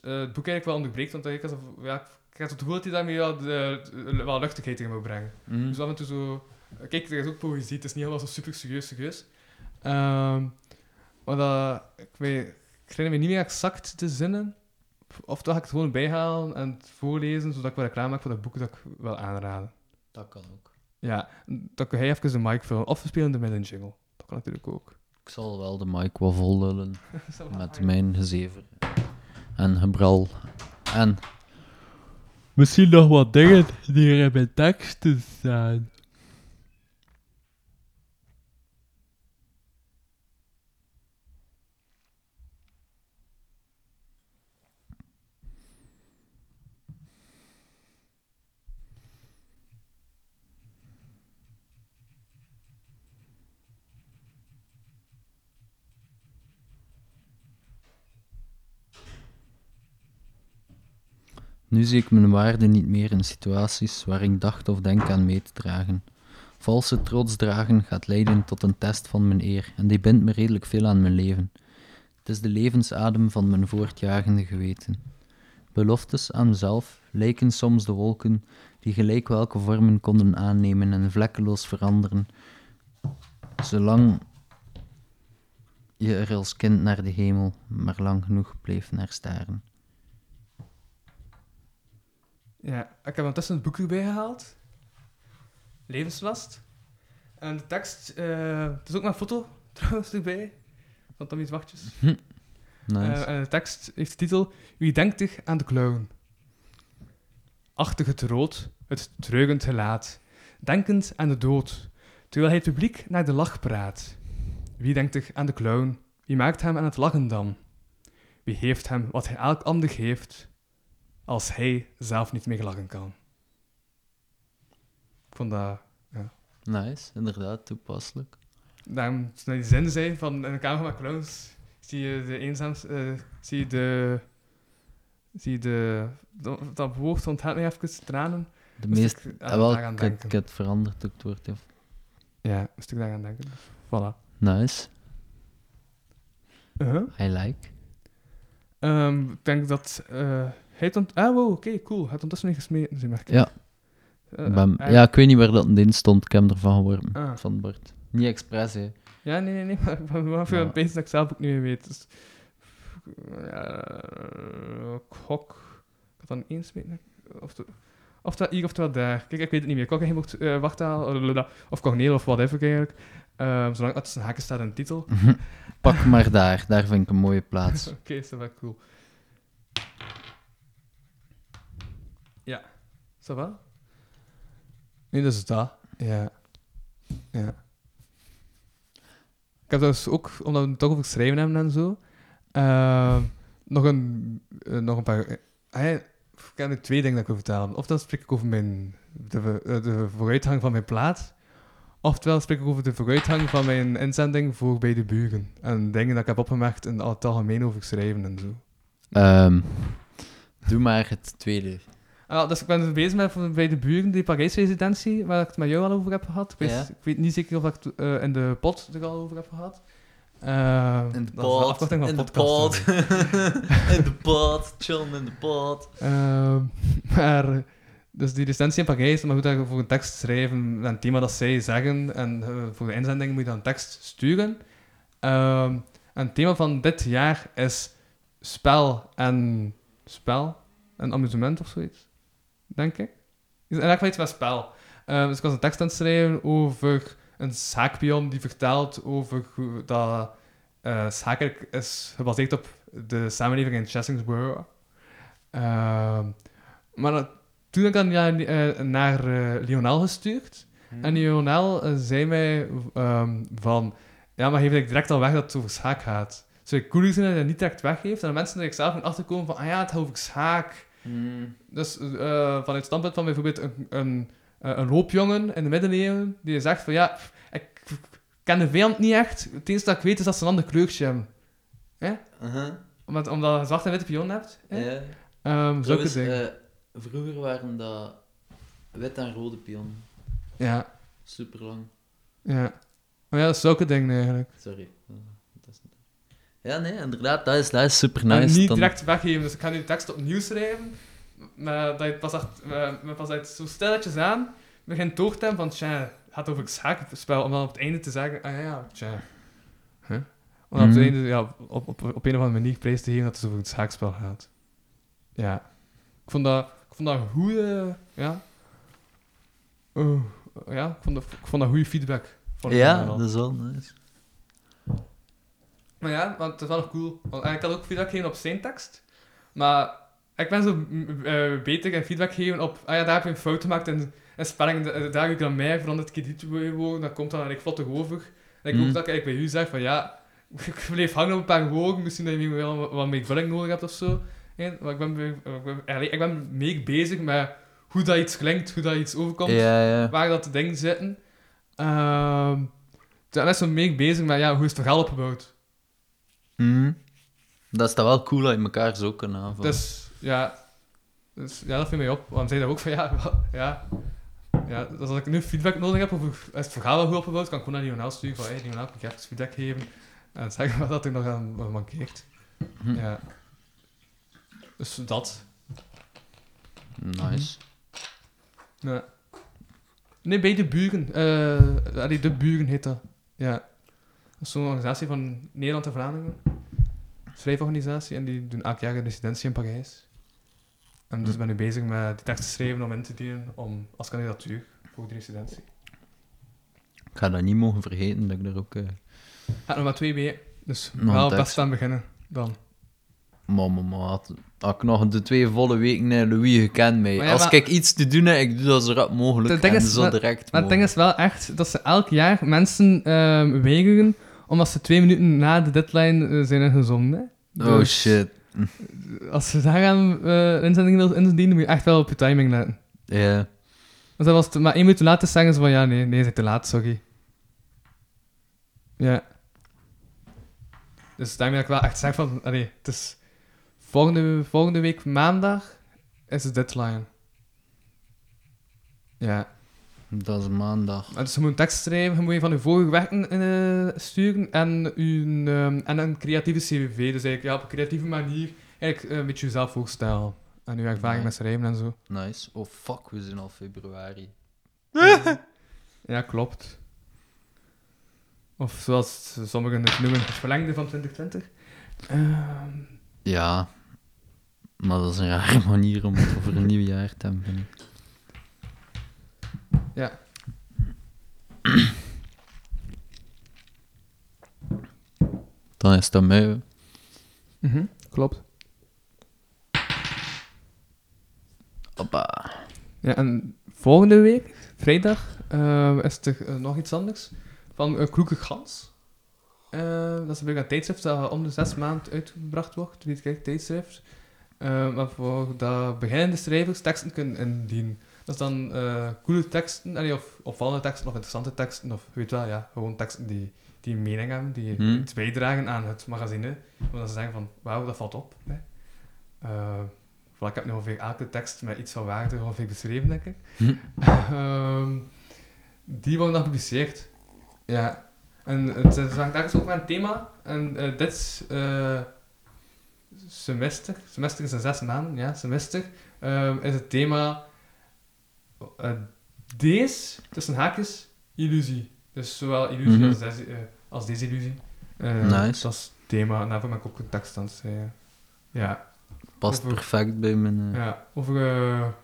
het boek eigenlijk wel onderbreekt, want ik, alsof, ja, ik heb het gevoel dat hij daarmee wel, de, wel luchtigheid in wil brengen.
Mhm.
Dus af en toe zo... Kijk, er is ook poëzie, het is niet helemaal zo super serieus serieus. Ehm, maar dat... Ik, weet, ik herinner me niet meer exact de zinnen. Of toch ga ik het gewoon bijhalen en het voorlezen, zodat ik wel reclame maak voor dat boek dat ik wil aanraden.
Dat kan ook.
Ja, dan kun jij even de mic vullen. Of we spelen de midden jingle. Dat kan natuurlijk ook.
Ik zal wel de mic wel vol lullen met mijn gezever en gebral. En misschien nog wat dingen die er in mijn teksten staan. Nu zie ik mijn waarde niet meer in situaties waar ik dacht of denk aan mee te dragen. Valse trots dragen gaat leiden tot een test van mijn eer en die bindt me redelijk veel aan mijn leven. Het is de levensadem van mijn voortjagende geweten. Beloftes aan mezelf lijken soms de wolken die gelijk welke vormen konden aannemen en vlekkeloos veranderen, zolang je er als kind naar de hemel maar lang genoeg bleef naar staren.
Ja, ik heb ondertussen het boek erbij gehaald. Levenslast. En de tekst... eh het is ook maar een foto, *laughs* trouwens, erbij. Van Tommy Zwachtjes. *laughs*
Nice.
Eh, en de tekst heeft de titel Wie denkt zich aan de clown? Achter het rood, het treugend gelaat, denkend aan de dood, terwijl hij het publiek naar de lach praat. Wie denkt zich aan de clown? Wie maakt hem aan het lachen dan? Wie heeft hem wat hij elk ander geeft, als hij zelf niet meer lachen kan? Ik vond dat...
Nice, inderdaad, toepasselijk.
Daarom, toen die zin zei van in de kamer van clowns, zie je de eenzaamste, eh, zie je de, zie je de, dat, dat woord onthaalt mij even, tranen.
De meest...
ik
Ah,
aan-
wel,
daaraan
ik
denken.
heb het veranderd ook het woord. ja.
Ja, moest ik daaraan denken. Dus, voilà.
Nice,
Uh-huh.
I like.
Ehm, ik denk dat eh, hij ont... Ah, wow, oké, cool. Hij heeft ondertussen niet gesmeten, zie maar.
Ja.
Eh, hij-
ja, ik weet niet waar dat in stond, ik heb hem ervan geworpen.
Ah.
Van Bart. Niet expres, hè.
Ja, nee, nee, nee, *laughs* maar ik ben wel veel
Ja.
dat ik zelf ook niet meer weet. Dus, ja, ik gok... Ik had dan één smeten. Of de, Oftewel hier, oftewel daar. Kijk, ik weet het niet meer. Ik kan geen mocht uh, wachttaal, of Corneel of whatever eigenlijk. Ehm, zolang het een haken staat in de titel. *laughs*
Pak maar daar, daar vind ik een mooie plaats. *laughs*
Oké, is dat wel cool. Ja. Dat wel? Nee, dat is dat. Ja. Ja. Ik heb dus ook, omdat we het toch over schrijven hebben en zo, ehm, nog, een, eh, nog een paar... eh, ik heb nu twee dingen dat ik wil vertellen. Ofwel spreek ik over mijn, de, eh, de vooruitgang van mijn plaat, oftewel spreek ik over de vooruitgang van mijn inzending voor bij de buren. En dingen dat ik heb opgemerkt in het algemeen over schrijven en zo.
Ehm, doe maar het tweede.
Ah, dus ik ben dus bezig met bij de buren, die Parijs-residentie, waar ik het met jou al over heb gehad. Ik weet,
Ja.
ik weet niet zeker of ik het eh, in de pot er al over heb gehad. Eh,
In de pot, *laughs* in de pot, in de pot, chillen in de pot.
Maar, dus die recensie in Parijs, maar goed, dat je voor een tekst schrijven, een thema dat zij zeggen, en eh, voor de inzending moet je dan een tekst sturen. Ehm, en het thema van dit jaar is spel en spel en amusement of zoiets, denk ik. In elk geval iets met spel. Ehm, dus ik was een tekst aan het schrijven over een zaakpion die vertelt over hoe dat eigenlijk is gebaseerd op de samenleving in Chessingsborough. Ehm, maar dat- toen heb ik dan ja, eh, naar eh, Lionel gestuurd. En Lionel zei mij ehm, van... Ja, maar geef ik direct al weg dat het over schaak gaat. Zou ik cooler zijn dat hij dat niet direct weggeeft. En de mensen er zelf moeten achterkomen van... Ah ja, het gaat over schaak. Dus eh, vanuit het standpunt van bijvoorbeeld een, een, eh, een loopjongen in de middeleeuwen... Die zegt van... Ja, ik ken de vijand niet echt. Het enige dat ik weet is dat ze een ander kleurtje hebben.
Uh-huh.
Omdat, omdat je zwart en witte pion hebt. Ehm,
Trouwens, eh, vroeger waren dat wit en rode pionnen.
ja,
Super lang.
ja. Maar ja, dat is zulke dingen eigenlijk.
Sorry. Eh, dat is niet- Ja, nee, inderdaad, dat is, dat is super
En
nice.
niet
Dan-
direct weggeven. Dus ik ga nu de tekst opnieuw schrijven. Maar dat je het pas, echt, eh, maar pas uit zo stilletjes aan begint door te hebben van tja, het gaat over het schaakspel. Om dan op het einde te zeggen, ah ja, tja. Huh? Om dan op het einde ja, op, op, op een of andere manier prijs te geven dat het over het schaakspel gaat. Ja. Ik vond dat, ik vond dat goede, ja. Oh, ja, ik vond dat, ik vond dat goede feedback. Van
Ja, dat is wel nice.
Maar ja, want het is wel nog cool. Want ik had ook feedback gegeven op zijn tekst. Maar ik ben zo eh, beter in feedback geven op... Ah ja, daar heb je een fout gemaakt in, in spelling. Daar heb ik dan mij veranderd kredietwoorden. Dat komt dan eigenlijk vlottig over. En ik
Mm.
ook dat ik eigenlijk bij u zeg van ja... *laughs* Ik bleef hangen op een paar woorden. Misschien dat je wel wat- meer vulling nodig hebt of zo. Ja, maar ik ben, be- ik ben, eigenlijk- ik ben meer bezig met hoe dat iets klinkt, hoe dat iets overkomt waar dat de dingen zitten. Ehm dan is zo mee bezig met ja, hoe is het verhaal opgebouwd.
Mhm. Dat is dan wel cool dat je elkaar zo kan aanvallen.
Dus ja, dus, ja, dat viel mij op. Want zei dat ook van ja, *laughs* wel, ja, ja, dus als ik nu feedback nodig heb over het verhaal wel goed opgebouwd, kan ik gewoon naar Lionel sturen van hey, Lionel, kan ik feedback geven en zeggen wat dat er nog aan mankeert.
Hm.
Ja. Dus dat.
Nice.
Ja. Nee, bij de buren. eh allee, de buren heet dat. Ja. Dat is zo'n organisatie van Nederland en Vlaanderen. Schrijforganisatie. En die doen elk jaar een residentie in Parijs. En dus
Hm.
ben nu bezig met die tekst te schrijven om in te dienen om, als kandidatuur voor die residentie.
Ik ga dat niet mogen vergeten dat ik daar ook... eh
Ja, nog maar twee weken. Dus
Nog
wel
tekst.
best aan beginnen dan.
Mama, maat. Als ik nog de twee volle weken naar Louis gekend
ja,
Als
maar-
ik iets te doen heb, ik doe dat zo rap mogelijk. En
is-
zo
maar-
direct
Maar het ding is wel echt dat ze elk jaar mensen ehm weigeren omdat ze twee minuten na de deadline eh, zijn ingezonden. hè.
Oh
Dus-
shit.
Als je daar aan eh inzendingen indienen, moet je echt wel op je timing letten.
Ja.
Want dat was te- maar één minuut te laat te zeggen ze van ja, nee, nee, ze zijn te laat, sorry. Ja. Dus daarmee dat ik wel echt zeg van, allee, het is volgende, volgende week maandag is de deadline. Ja.
Dat is maandag.
Dus je moet een tekst schrijven, je moet je van je vorige werken eh, sturen en, uw, ehm, en een creatieve cv. Dus eigenlijk ja, op een creatieve manier eigenlijk eh, een beetje jezelf voorstellen. En uw ervaring
Ja.
met schrijven en zo.
Nice. Oh fuck, we zijn al februari. *laughs*
Ja, klopt. Of zoals sommigen het noemen, het verlengde van 2020. Ehm,
Ja. Maar dat is een rare *laughs* manier om het over een nieuw jaar te hebben.
Ja.
Dan is het aan mij.
Mhm, Klopt.
Hoppa.
Ja, en volgende week, vrijdag, eh, is er eh, nog iets anders. Van een Kloeke Gans. Eh, dat is een tijdschrift dat om de zes maanden uitgebracht wordt. Wie het kijkt, tijdschrift. Eh, maar voor dat beginnende schrijvers teksten kunnen indienen. Dat is dan eh, coole teksten, allee, of opvallende teksten, of interessante teksten, of weet wel, ja, gewoon teksten die, die een mening hebben, die
Hmm.
iets bijdragen aan het magazine. Omdat ze zeggen van, wauw, dat valt op. Hè. Eh, voilà, ik heb nu ongeveer elke tekst met iets van waarde ongeveer beschreven, denk ik.
Hm. *laughs*
Ehm, die worden dan gepubliceerd. Ja. En het is hangt ergens ook met een thema. En eh, dit semester, semester is in zes maanden, ja, semester, ehm, is het thema eh, deze, tussen haakjes, illusie. Dus zowel illusie
Mhm.
als, deze, eh, als desillusie. Eh,
Nice.
Dat is het thema, en daarvoor ben ik ook een tekst aan het schrijven. Ja.
Past
Over-
perfect bij mijn... eh,
Ja, over,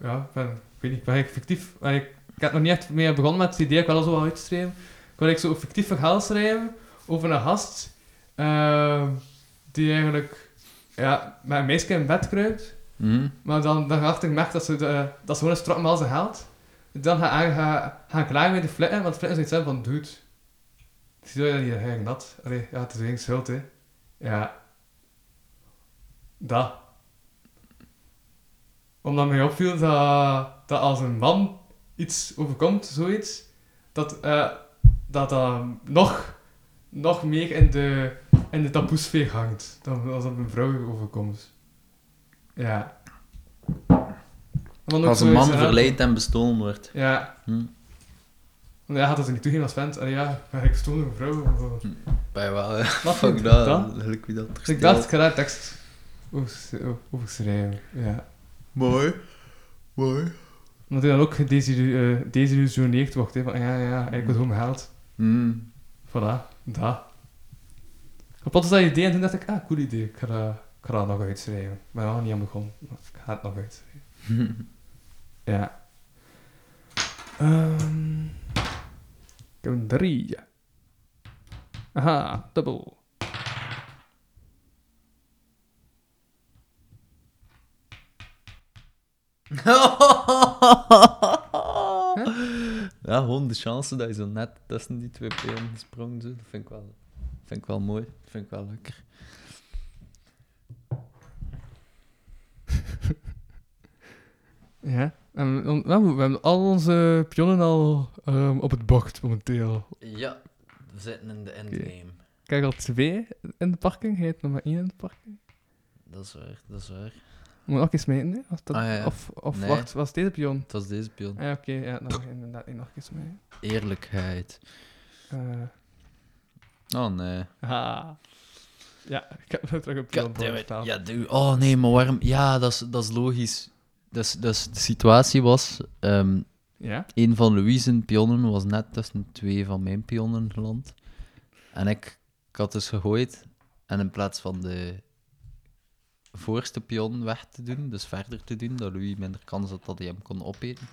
ja, ik ben, ik weet niet, ben ik fictief, ik, ik heb nog niet echt mee begonnen met het idee, ik wil al zo wat uitschrijven. Ik wil ik zo een fictief verhaal schrijven over een gast, die eigenlijk, ja, met een meisje in bed kruipt,
hm?
maar dan, dan achter merkt dat ze, de, dat ze gewoon een strop met zijn geld, dan gaan ga, ga, ga klaar met de flitten, want flitten is iets van, dude, zie je dat hier eigenlijk nat? Allee, ja, het is eigenlijk schuld, hè. Ja. Dat omdat mij opviel dat, dat als een man iets overkomt, zoiets, dat eh, dat, dat nog, nog meer in de, in de taboesfeer hangt dan als dat een vrouw overkomt. Ja.
Als een man
ja,
verleid en bestolen wordt.
Ja.
Hm.
Want ja, had er niet toegeven als vent. Allee, ja, ik door een vrouw. of-
Bij wel.
Wat
Fuck dat.
dat?
Gelijk wie dat
Dus ik dacht, ik ga daar tekst over, sch- over schrijven. Ja.
Mooi. Mooi.
Omdat hij dan ook eh, desillusioneerd wordt. Hè, van, ja, ja, eigenlijk wil gewoon mijn geld.
Hm.
Voilà, dat. Kapot is dat idee en toen dacht ik, ah, cool idee. Ik ga dat, ik ga dat nog uitschrijven. Ik ben er nog niet aan begonnen. maar Ik ga het nog uitschrijven. *laughs* Ja. Ehm ik heb een drie. Aha, dubbel. *laughs*
Ja, gewoon de chance dat je zo net tussen die twee peren gesprongen zo, dat vind ik wel, vind ik wel mooi. Dat vind ik wel lekker.
Ja. En, nou, we hebben al onze pionnen al ehm, op het bocht momenteel.
Ja, we zitten in de endgame.
Heb al twee in de parking. Hij heeft nog maar één in de parking.
Dat is waar, dat is waar.
Moet ook eens meten, hè? Dat,
Ah, ja.
Of, of
Nee.
wacht, was deze pion?
Het was deze pion.
Ah, ja, oké, ja, dan inderdaad één nog eens mee.
Eerlijkheid.
Eh,
Oh nee.
ha. Ja, ik heb nu terug een pion.
Ja, dude. Oh nee, maar waarom? Ja, dat is, dat is logisch. Dus, dus de situatie was... ehm,
Ja?
een van Louise's pionnen was net tussen twee van mijn pionnen geland. En ik, ik had dus gegooid. En in plaats van de voorste pion weg te doen, dus verder te doen, dat Louis minder kans had dat hij hem kon opeten,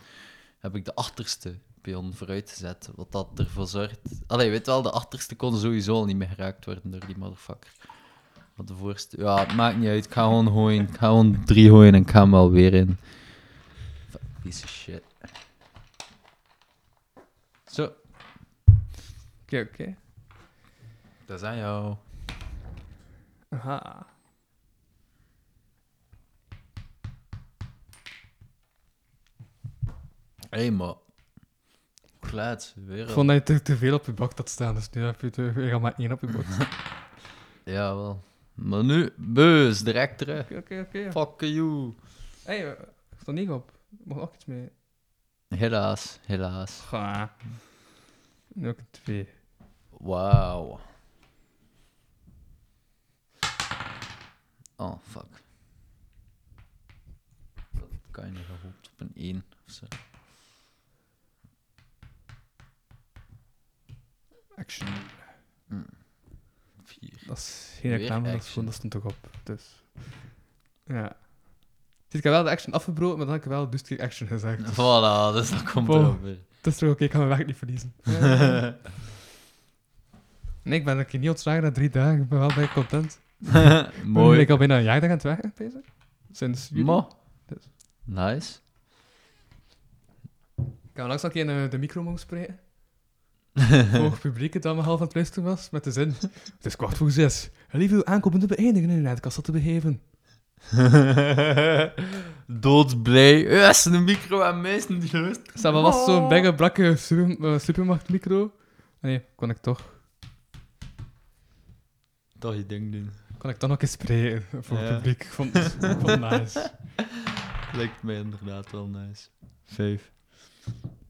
heb ik de achterste pion vooruit gezet. Wat dat ervoor zorgt... Allee, weet wel, de achterste kon sowieso al niet meer geraakt worden door die motherfucker. Maar de voorste... Ja, het maakt niet uit. Ik ga gewoon gooien. Ik ga gewoon drie gooien en ik ga hem wel weer in. Piece of shit. Zo,
Oké, oké.
dat is aan jou.
Aha.
Hé, hey, maar... Klaat, weer
Ik vond dat je te, te veel op je bak had staan, dus nu heb je, gaat maar één op je bak. *laughs*
Ja, wel. Maar nu, beus, direct terug.
Oké, oké, oké.
Fuck you.
Hé, hey, er staat niet op. Mag ook iets mee.
Helaas, helaas.
Ga. Nu ook een twee.
Wauw. Oh, fuck. Dat kan je niet gehoopt op een 1 of zo.
Action.
4.
Dat is geen reclame, dat, is gewoon, dat stond toch op. Dus. Ja. Dus ik heb wel de action afgebroken, maar dan heb ik wel dus keer action gezegd. Dus
Voilà, dus dat komt
Wow.
erop.
Het is toch oké, ik ga mijn weg niet verliezen. *laughs* nee, ik ben een keer niet ontslagen na drie dagen. Ik ben wel bij content. *laughs*
Mooi.
Ik al bijna een jaar aan het werken, bezig. Sinds juli.
Ma.
Dus.
Nice.
Ik heb langs een keer in eh, de micro mogen spreken. *laughs* Voor het publiek dat me half aan het luisteren was. Met de zin: Het is kwart voor zes. Lieve uw aankomende beëindigen in uw netkast te begeven. *laughs*
Doodsblij. Yes, een micro en meesten die luisteren.
Maar was zo'n bijge brakke super, eh, supermarktmicro? Nee, kon ik toch,
Dat je ding doen.
kon ik toch nog eens spreken voor
Ja.
het publiek. Ik vond *laughs* het, vond het nice.
Lijkt mij inderdaad wel nice. Vijf.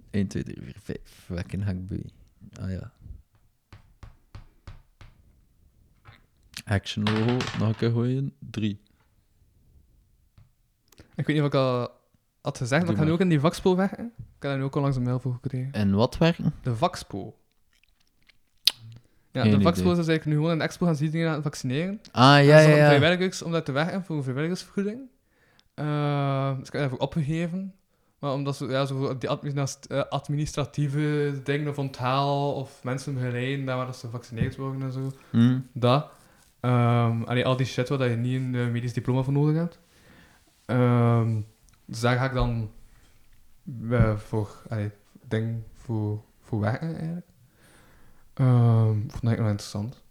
1, 2, 3, 4, 5. Wekken hakbui. Ah ja. Action logo. Nog een keer gooien. 3.
Ik weet niet of ik al had gezegd, maar ik ga nu ook in die vakspool werken. Ik heb daar nu ook al langs een mail voor gekregen.
En wat werken?
De vakspool. Ja,
Geen
de
idee.
is eigenlijk nu gewoon in de expo gaan zien dingen aan vaccineren.
Ah, ja, ja, ja.
vrijwilligers om daar te werken voor een vrijwilligersvergoeding. Eh, dus ik heb daarvoor opgegeven. Maar omdat ze, ja, zo die eh, administratieve dingen of onthaal of mensen begeleiden, daar waar ze gevaccineerd worden en zo.
Hm.
Dat. Ehm, allee, al die shit waar je niet een eh, medisch diploma voor nodig hebt. Ehm, dus daar ga ik dan eh, voor, allee, ding voor, voor werken eigenlijk. Ehm vond ik nog interessant.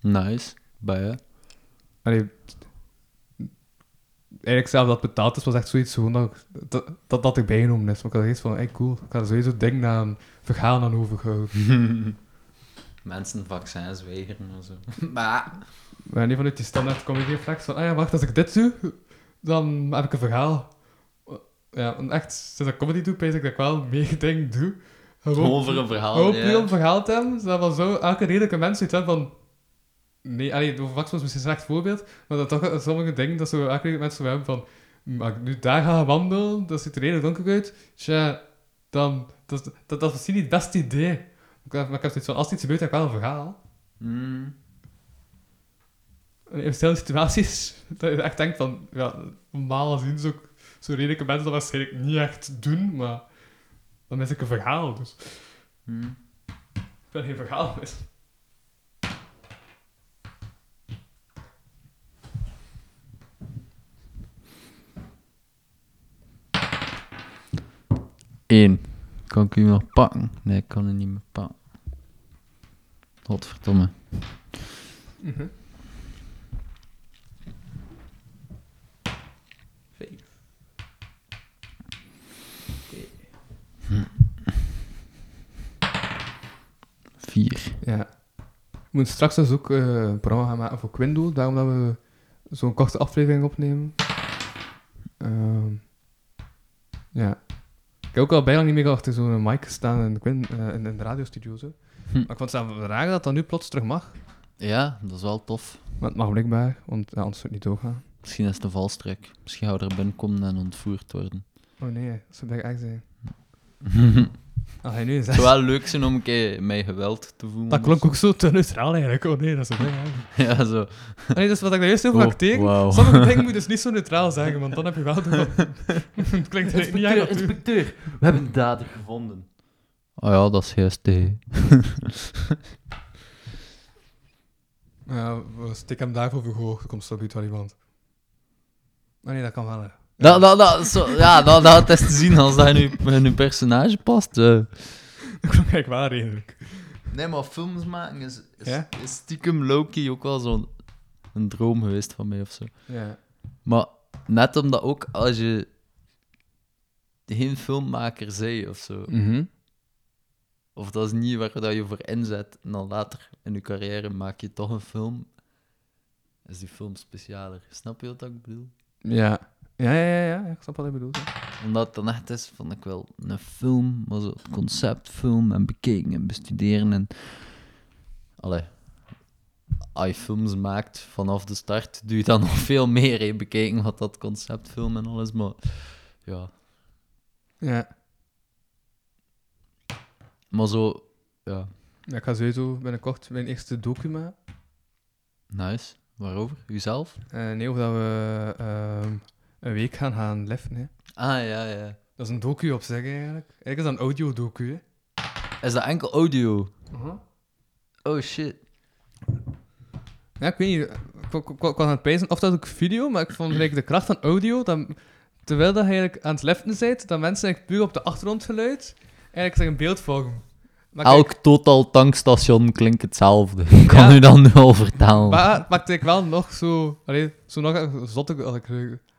Nice. Bij je.
Allee, eigenlijk zelf dat betaald is, was echt zoiets gewoon dat, ik- dat, dat, genomen is. Maar ik had iets van, hey, cool, ik ga er sowieso ding naar een verhaal aan overhouden. *laughs*
Mensen vaccins weigeren en zo. *laughs* Maar.
Maar niet vanuit die standaard comedy reflex van, ah ja, wacht, als ik dit doe, dan heb ik een verhaal. Ja, en echt, sinds ik comedy doe, pees ik dat ik wel meer *laughs* dingen doe.
Gewoon voor een verhaal. Ja.
puur om verhaal te hebben, zodat wel zo elke redelijke mens zoiets hebben van... Nee, allee, over Vax was misschien een slecht voorbeeld, maar dat toch sommige dingen, dat zo redelijke mensen hebben van... Maar nu daar ga wandelen, dat ziet er redelijk donker uit, tja, dan... Dat, dat, dat is misschien niet het beste idee. Maar ik heb, zoiets van, als iets gebeurt, heb ik wel een verhaal. En in verschillende situaties, *laughs* dat je echt denkt van, ja, normaal gezien zo, zo redelijke mensen dat waarschijnlijk niet echt doen, maar dan is ik een verhaal, dus
Hm.
ik ben geen verhaal mis.
Eén. Kan ik u nog pakken? Nee, ik kan u niet meer pakken. Godverdomme.
Mhm. Vijf.
Vier.
Ja. We moeten straks dus ook eh, een programma gaan maken voor Quindo, daarom dat we zo'n korte aflevering opnemen. Ehm, ja. Ik heb ook al bijna niet meer achter zo'n mic staan in eh, in, in de radiostudio. Zo.
Hm.
Maar ik vond het raar dat dat nu plots terug mag.
Ja, dat is wel tof.
Maar het mag blijkbaar, want ja, anders zou het niet doorgaan.
Misschien is het een valstrik. Misschien gaan we er binnenkomen en ontvoerd worden.
Oh nee, dat zou echt zijn. *laughs*
het
hij nu een
zou wel leuk zijn om een keer mij geweld te voelen.
Dat klonk ook zo te neutraal eigenlijk. Oh nee, dat is bij echt. *laughs*
Ja, zo.
Nee, dus wat ik daar juist over
Oh,
acteren,
wauw. *laughs*
sommige dingen moet je dus niet zo neutraal zeggen, want dan heb je wel de... het klinkt eigenlijk niet natuurlijk.
inspecteur, we hebben de dader gevonden. Oh ja, dat is juist de...
Ja, we steken hem daarvoor verhoogd, er komt zo wel iemand. Maar nee, dat kan wel, hè.
Dat, dat, dat, zo, ja, dat, dat is te zien als dat in uw, in personage past. eh.
Dat klonk eigenlijk.
Nee, maar films maken is, is,
Ja?
is stiekem Loki ook wel zo'n een droom geweest van mij of zo.
Ja.
Maar net omdat ook als je geen filmmaker zei of zo,
Mhm.
of dat is niet waar dat je voor inzet, en dan later in je carrière maak je toch een film, is die film specialer. Snap je wat ik bedoel?
Ja. Ja, ja, ja, ik snap wat je bedoelt. hè.
Omdat het dan echt is van ik wil een film, maar zo het conceptfilm en bekeken en bestuderen en. Allee. Als je films maakt vanaf de start, doe je dan *laughs* nog veel meer. hè, bekeken wat dat conceptfilm en alles, maar ja.
Ja.
Maar zo, ja.
ja. Ik ga sowieso binnenkort mijn eerste docu maken.
Nice. Waarover? Uzelf?
Eh, nee, of dat we ehm, een week gaan gaan liften, hè.
Ah ja, ja.
Dat is een docu op zich eigenlijk. Eigenlijk is dat een audio-docu, hè.
Is dat enkel audio?
Uh-huh.
Oh shit.
Ja, ik weet niet. Ik, ik, ik, ik was aan het pijzen of dat ook video, maar ik vond gelijk de kracht van audio, dat, terwijl dat je eigenlijk aan het liften bent, dat mensen eigenlijk puur op de achtergrondgeluid eigenlijk zich een beeld vormen. Maar kijk,
Elk totaal tankstation klinkt hetzelfde. Ik kan
Ja.
u dan nu al vertellen.
Maar het maakt eigenlijk wel nog zo... Allee, zo nog zotte als ik,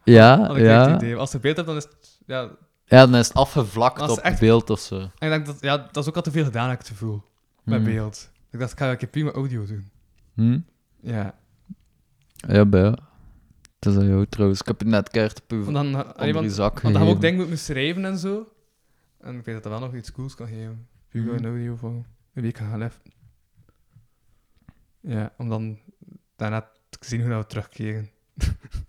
ja,
als ik
ja.
het idee. Als er beeld hebt, dan is het... Ja,
Ja, dan is het afgevlakt op
echt-
beeld of zo.
en ik denk dat... Ja, dat is ook al te veel gedaan, heb ik het gevoel. Met
Hmm.
beeld. Ik dacht, ik ga een keer prima audio doen.
Hm?
Ja.
Ja, bij jou. Het is aan jou trouwens. Ik heb je net keihard op uw
Want dan, allee, want,
zak
want dan we ook
gegeven.
dingen moeten schrijven en zo. En ik weet dat dat wel nog iets cools kan geven. Puur
Mhm.
een audio voor een week gaan liften. Ja, om dan daarna te zien hoe dat we terugkeren. *laughs*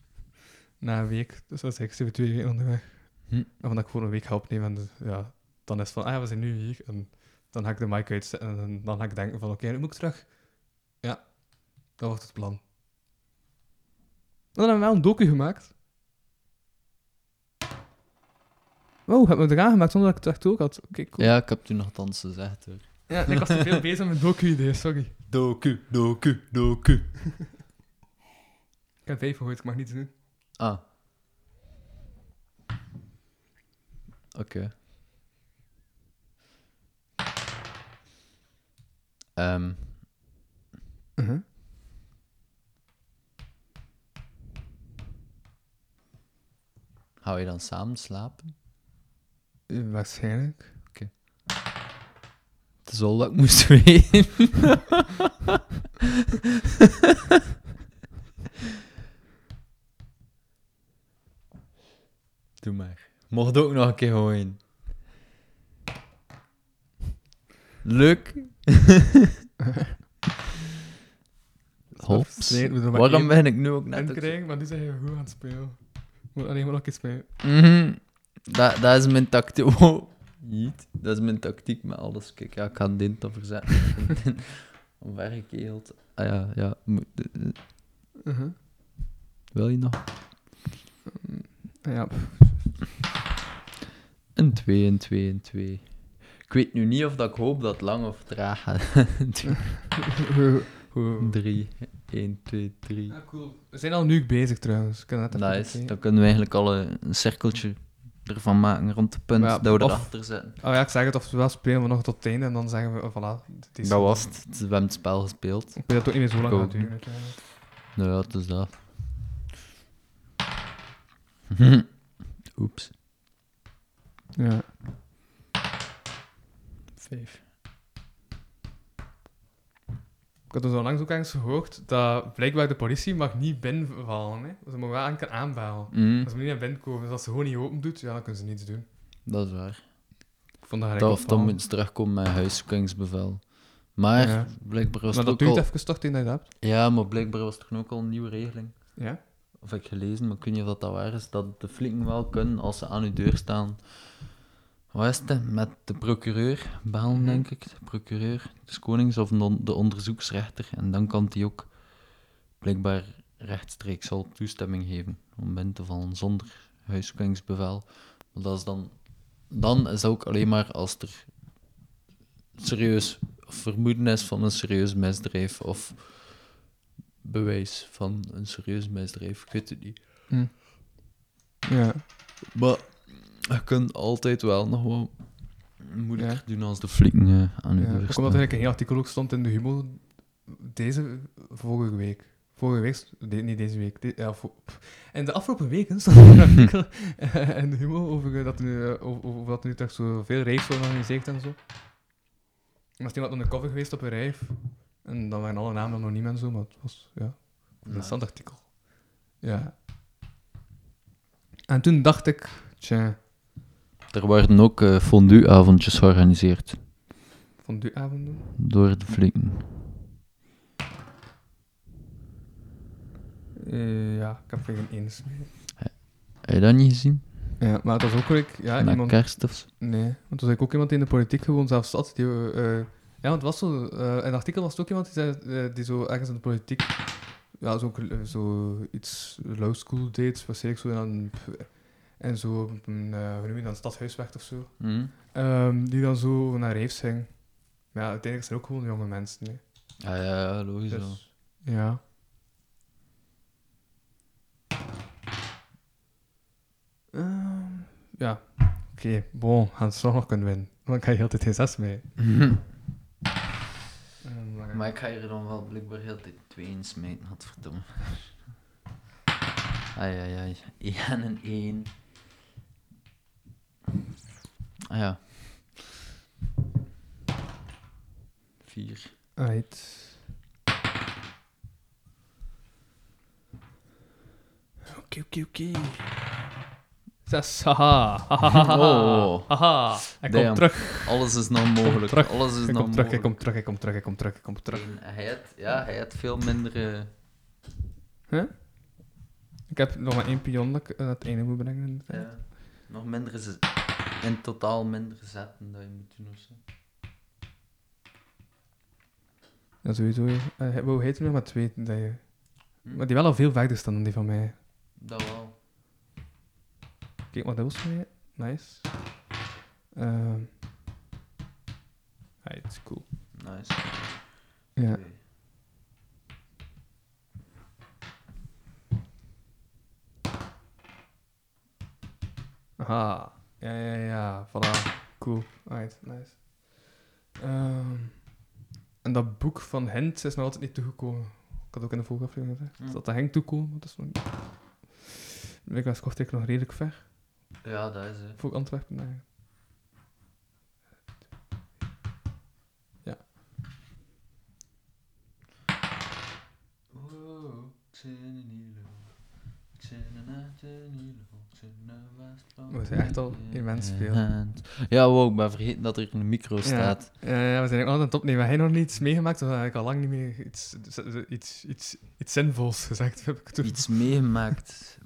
Na een week. Dus dat is eigenlijk twee weken onderweg.
Hm.
En van dat ik gewoon een week ga opnemen. En dus, ja, dan is het van, ah we zijn nu hier. En dan ga ik de mic uitzetten. En dan, ga ik denken van, oké, nu moet ik terug. Ja, dat wordt het plan. En dan hebben we wel een docu gemaakt. Wow, heb me eraan gemaakt zonder dat ik het echt ook had. Oké, cool.
Ja, ik heb toen nog dansen gezegd hoor.
Ja, ik was te veel *laughs* bezig met docu-ideeën, sorry.
Doku, doku, doku.
Ik heb vijf gehoord, ik mag niets doen.
Ah. Oké. Ehm, Gaan we dan samen slapen?
Waarschijnlijk.
Het is al dat ik moest *laughs* weten. *laughs* Doe maar. Mocht ook nog een keer gooien. Leuk. *laughs* Hops. Waarom ben ik nu ook net...
En krijgen, maar nu zijn je goed aan het spelen. Moet alleen maar nog eens spelen.
Mhm. Dat, dat is mijn tactiek. *laughs* Oh, niet. Dat is mijn tactiek met alles. Kijk, ja, ik ga dit dan verzetten. Omvergekeeld. *laughs* Ah ja, ja.
Uh-huh.
Wil je nog?
Ja,
Een 2, een 2, een 2. Ik weet nu niet of dat ik hoop dat het lang of traag gaat.
Hoe-
3, 1, 2, 3.
Ja, cool. We zijn al nu bezig trouwens. Kan even
Nice. Dan kunnen we eigenlijk al een, een cirkeltje ervan maken rond het punt
Ja,
dat we
of-
erachter zetten.
Oh ja, ik zeg het, of wel spelen we nog tot het einde en dan zeggen we, oh, voilà. Het is
Dat was het. We hebben het spel gespeeld.
Ik weet dat ook niet meer zo lang gaat duren.
Nou ja, het is dat. *laughs* Oeps.
Ja.
Vijf.
Ik had dus onlangs ook ergens gehoord dat blijkbaar de politie mag niet binnenvallen. Hè. Ze mogen wel enkel aanbellen.
Mm,
Als ze niet naar binnen komen, dus als ze gewoon niet open doet, ja, dan kunnen ze niets doen.
dat is waar.
Ik vond dat
of dan moeten ze terugkomen met huiszoekingsbevel. Maar
Ja.
blijkbaar was
Maar
het
dat
ook
duurt
al...
even toch dat je dat hebt.
Ja, maar blijkbaar was er toen ook al een nieuwe regeling.
Ja?
Of heb ik gelezen, maar ik weet niet of dat, dat waar is. Dat de flikken wel kunnen als ze aan uw deur staan. Wat is het? Met de procureur bellen,
Mhm.
denk ik. De procureur des konings of de, de onderzoeksrechter. En dan kan die ook blijkbaar rechtstreeks al toestemming geven om binnen te vallen zonder huiszoekingsbevel. Maar dat is dan, dan is dat ook alleen maar als er serieus vermoeden is van een serieus misdrijf of bewijs van een serieus misdrijf. Ik weet het niet.
Ja.
Maar je kunt altijd wel nog wat moeilijker
Ja.
doen als de flikken eh, aan je
ja. Ook omdat er een heel artikel ook stond in de Humo deze vorige week. Vorige week, niet deze week. de- ja, en de afgelopen weken stond er een *laughs* artikel eh, in de Humo over eh, dat er nu, over, over dat er nu toch zo veel raves worden georganiseerd en zo. Er was iemand undercover geweest op een rave. En dan waren alle namen nog niet en zo, maar het was ja, een interessant artikel. Ja. En toen dacht ik, tja,
Er werden ook eh fondue-avondjes georganiseerd
van die avonden.
door de flikken.
Eh, ja, ik heb er geen eens mee.
Heb je dat niet gezien?
Ja, maar het was ook weer, ja,
Met
iemand...
kerst of zo?
Nee, want er was eigenlijk ook iemand die in de politiek gewoon zelfs zat. Die, eh, ja, want het was zo... eh, in het artikel was het ook iemand die, zei, eh, die zo ergens in de politiek... Ja, zo, eh, zo iets low school deed, waarschijnlijk zo in een... En zo op een, eh, hoe noem je dat, een of zo.
Hm?
Ehm, die dan zo naar raves ging. Maar ja, uiteindelijk zijn ook gewoon jonge mensen. Hè.
Ja, ja, ja, logisch.
Dus, ja. Ehm, ja, oké, bon, gaan ze toch nog kunnen winnen. Dan kan je heel de tijd geen 6 mee. *laughs* Maar
ik ga hier dan wel blijkbaar heel de twee in smijten, godverdomme. Ai, ai, ai. 1 en 1. Ah ja. 4.
Right. Oké, oké, oké. Zes, haha. Haha.
Oh.
Haha. Hij
Damn.
komt terug.
Alles is nog mogelijk.
terug.
Alles is
Hij
nog
komt terug, hij
mogelijk.
komt terug, hij komt terug, hij komt terug, hij komt terug.
En hij had, ja, hij had veel minder... eh,
Huh? Ik heb nog maar één pion dat ik het einde moet brengen.
ja, nog minder... z- In totaal minder zetten dat je moet doen of zo.
Ja, sowieso. Uh, hoe heet het nog maar twee? Dat je...
Hm?
Maar die wel al veel verder staan dan die van mij.
Dat wel.
Kijk wat dubbels van mij. Nice. Ehm ja, het is cool.
Nice.
Ja.
Oké.
Aha. Ja, ja, ja. Voilà. Cool. Alright, nice. Ehm, en dat boek van Hent is nog altijd niet toegekomen. Ik had ook in de vorige aflevering gezegd.
Hm.
Dat dat ging toekomen, maar dat is nog niet. Ik was Kortrijk nog redelijk ver.
Ja, dat is het.
Voor Antwerpen. Nee. We zijn echt al immens veel.
Ja, wow, ik ben vergeten dat er een micro staat.
Ja, ja, we zijn ook altijd aan het opnemen. Heb jij nog niets meegemaakt? Of heb ik al lang niet meer iets, iets, iets, iets zinvols gezegd? Heb ik toen.
Iets meegemaakt. *laughs*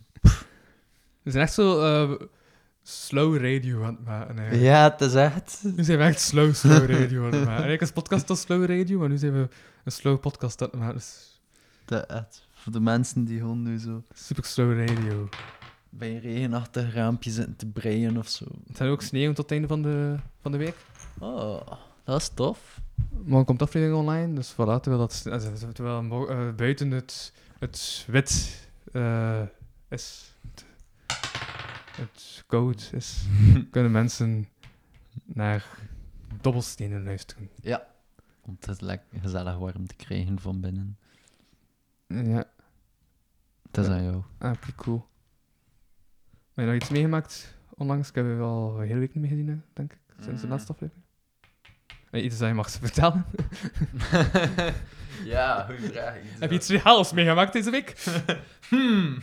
We zijn echt zo eh, slow radio aan het maken. eigenlijk.
Ja, het is echt.
Nu zijn we echt slow, slow *laughs* radio aan het maken. Eigenlijk is podcast al slow radio, maar nu zijn we een slow podcast aan het maken. Dus
De, echt. Voor de mensen die gewoon nu zo
super slow radio.
bij een regenachtig raampje zitten te breien of zo.
Het zijn ook sneeuw tot het einde van de, van de week.
Oh, dat is tof.
Morgen komt de aflevering online, dus voilà, terwijl, dat, eh, terwijl eh, buiten het, het wit is, het, koud is, *laughs* kunnen mensen naar dobbelstenen luisteren.
Ja. Om het lekker gezellig warm te krijgen van binnen.
Ja,
Het is aan jou.
ah, cool. Heb je nog iets meegemaakt onlangs? Ik heb je al een hele week niet meer gezien, hè, denk ik, sinds de
Mm.
laatste aflevering. Iets dat je mag vertellen. *laughs*
ja, goeie vraag. *laughs*
heb je iets reals meegemaakt deze week?
Hmm.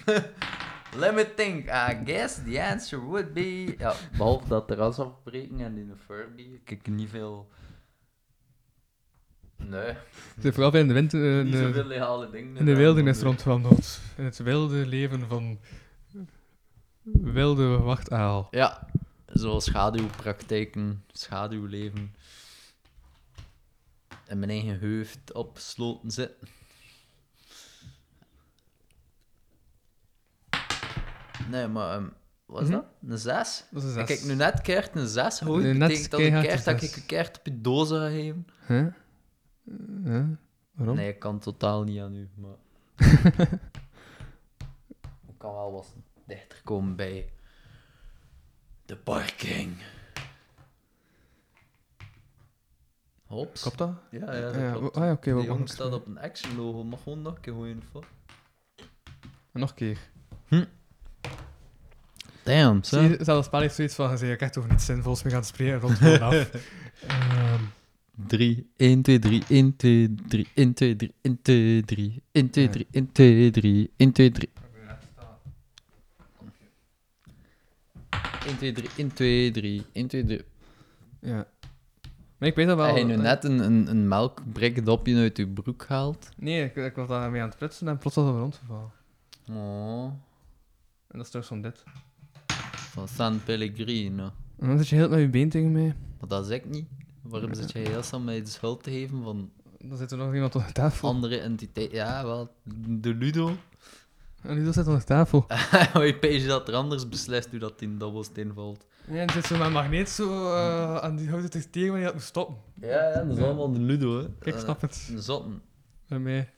Let me think. I guess the answer would be... Ja, behalve dat terras afbreken en in de Furby, kijk niet veel... Nee,
Ik zit vooral in de winter... eh,
niet
de-
zoveel legale dingen.
In de wildernis rondwandelt. In het wilde leven van wilde wachtaal.
Ja, zoals schaduwpraktijken, schaduwleven. En mijn eigen hoofd opgesloten zitten. Nee, maar ehm, wat is
Mhm.
dat? Een 6?
Dat is een
Ik heb nu net keert een 6 gehoord.
Nu net
betekent dat
keihard
keert
een
dat ik een keert op je doos ga geven?
Huh? Huh? Waarom?
Nee, ik kan totaal niet aan u, maar... *laughs* ik kan wel wat dichter komen bij... De parking. Hops.
Klopt dat?
Ja, ja, dat
Ja,
klopt.
Ah ja, oké.
Die jongen staat op een action logo. Mag gewoon nog een keer gooien, of wat?
Nog een keer.
Damn,
Zie je, zelfs heeft zoiets van, je ik echt over niets zinvols meer gaan spreken rond gewoon af. *laughs* Ehm,
3, 1, 2, 3, 1, 2, 3, 1, 2, 3, 1, 2, 3, 1, 2, 3, 1, 2, 3, 1, 2, 3. 1, 2, 3, 1, 2, 3, 1, 2, 3.
ja. Maar ik weet dat wel.
Heb je nu net een, een, een melkbrik dopje uit je broek gehaald?
Nee, ik, ik was daarmee aan het prutsen en plots was het rondgevallen.
Oh,
En dat is toch zo'n dit.
Van San Pellegrino.
En dan zit je heel met je been tegen mij.
Maar dat is ik niet. Waarom zit jij heel snel mij de schuld te geven van
Dan zit er nog iemand op de tafel.
andere entiteiten? Ja, wel, de Ludo.
En Ludo zit onder tafel. *laughs*
je pees dat er anders beslist hoe dat in dobbelsteen valt.
Ja, en zit zo met een magneet zo eh, aan die houten tegen tegen wanneer je dat moet stoppen.
Ja, ja, dat is allemaal de Ludo, hè.
Ik snap het.
De zotten.
Bij mij.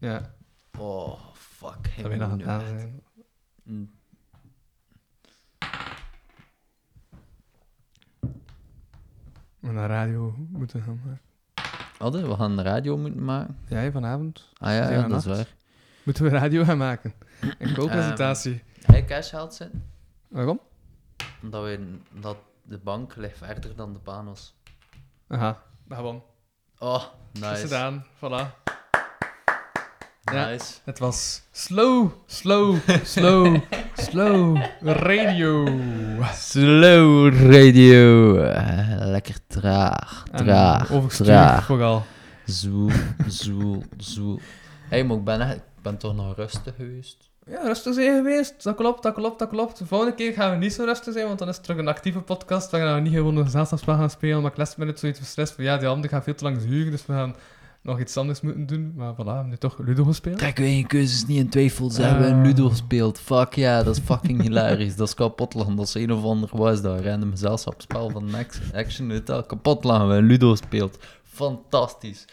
Ja,
Oh, fuck.
dat wil je nog aan het zijn.
Mm.
We naar radio moeten gaan maken.
Hadden we gaan de radio moeten maken.
Jij vanavond?
Ah ja, dat is waar.
Moeten we radio gaan maken? Een co-presentatie.
Hij cash zitten.
Waarom?
Omdat, we, dat de bank ligt verder dan de panos.
Aha, gewoon.
Oh,
Is
nice.
gedaan, voilà. Ja.
Nice.
Het was slow, slow, slow, *laughs* slow radio.
Slow radio. Lekker traag, traag, traag.
vooral.
Zoel, zoel, zoel. Hé, hey, maar ik ben, ik ben toch nog rustig geweest?
Ja, rustig zijn geweest. Dat klopt, dat klopt, dat klopt. De volgende keer gaan we niet zo rustig zijn, want dan is het terug een actieve podcast waar we niet gewoon een gezelschapsspel gaan spelen, maar ik last minute zoiets beslist van ja, die handen gaan veel te lang duren, dus we gaan nog iets anders moeten doen. Maar voilà, we hebben nu toch Ludo gespeeld.
Trek je keuzes niet in twijfel. Ze
Ah.
hebben een Ludo gespeeld. Fuck ja, dat is fucking hilarisch. Dat is kapot lachen. Dat is een of ander was dat random gezelschapsspel van Max Action. Weet dat, kapot lachen. We hebben Ludo gespeeld. Fantastisch.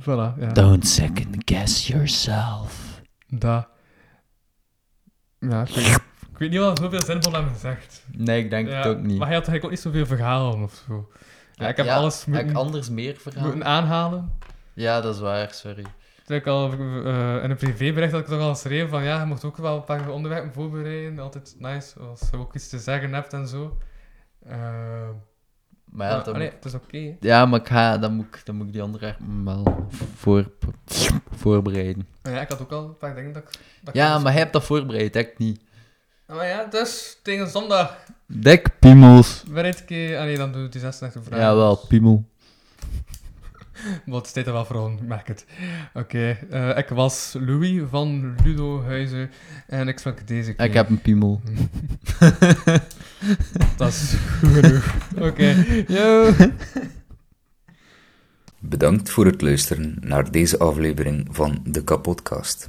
Voilà, ja.
Don't second guess yourself.
Dat. Ja, ik weet, ik weet niet wat zoveel zinvol aan gezegd.
Nee, ik denk
Ja,
het ook niet.
Maar hij had eigenlijk ook niet zoveel verhalen of zo. Ja, ik heb
Ja,
alles
heb ik
moeten,
anders meer verhaal?
moeten aanhalen.
Ja, dat is waar, sorry.
Toen ik al eh, in een privébericht dat ik toch al schreef van ja, je mocht ook wel een paar onderwerpen voorbereiden. Altijd nice, als je ook iets te zeggen hebt en zo. Eh,
Maar ja, dan
allee, het is oké.
ja, maar ik ga, dan, moet ik, dan moet ik die onderwerpen wel voor, voorbereiden.
Ja, ik had ook al een paar dingen dat ik... Dat
Ja, maar hij hebt dat voorbereid, ik niet.
Maar ja, dus tegen zondag
Dek piemels.
je- Ah nee, dan doe ik die 36 vragen.
Jawel, piemel.
Maar het staat er wel voor, ik merk het. Oké, eh, ik was Louis van Ludo Huizen en ik sprak deze keer.
Ik heb een piemel. *laughs*
Dat is goed genoeg. Oké, yo.
Bedankt voor het luisteren naar deze aflevering van de Kapodcast.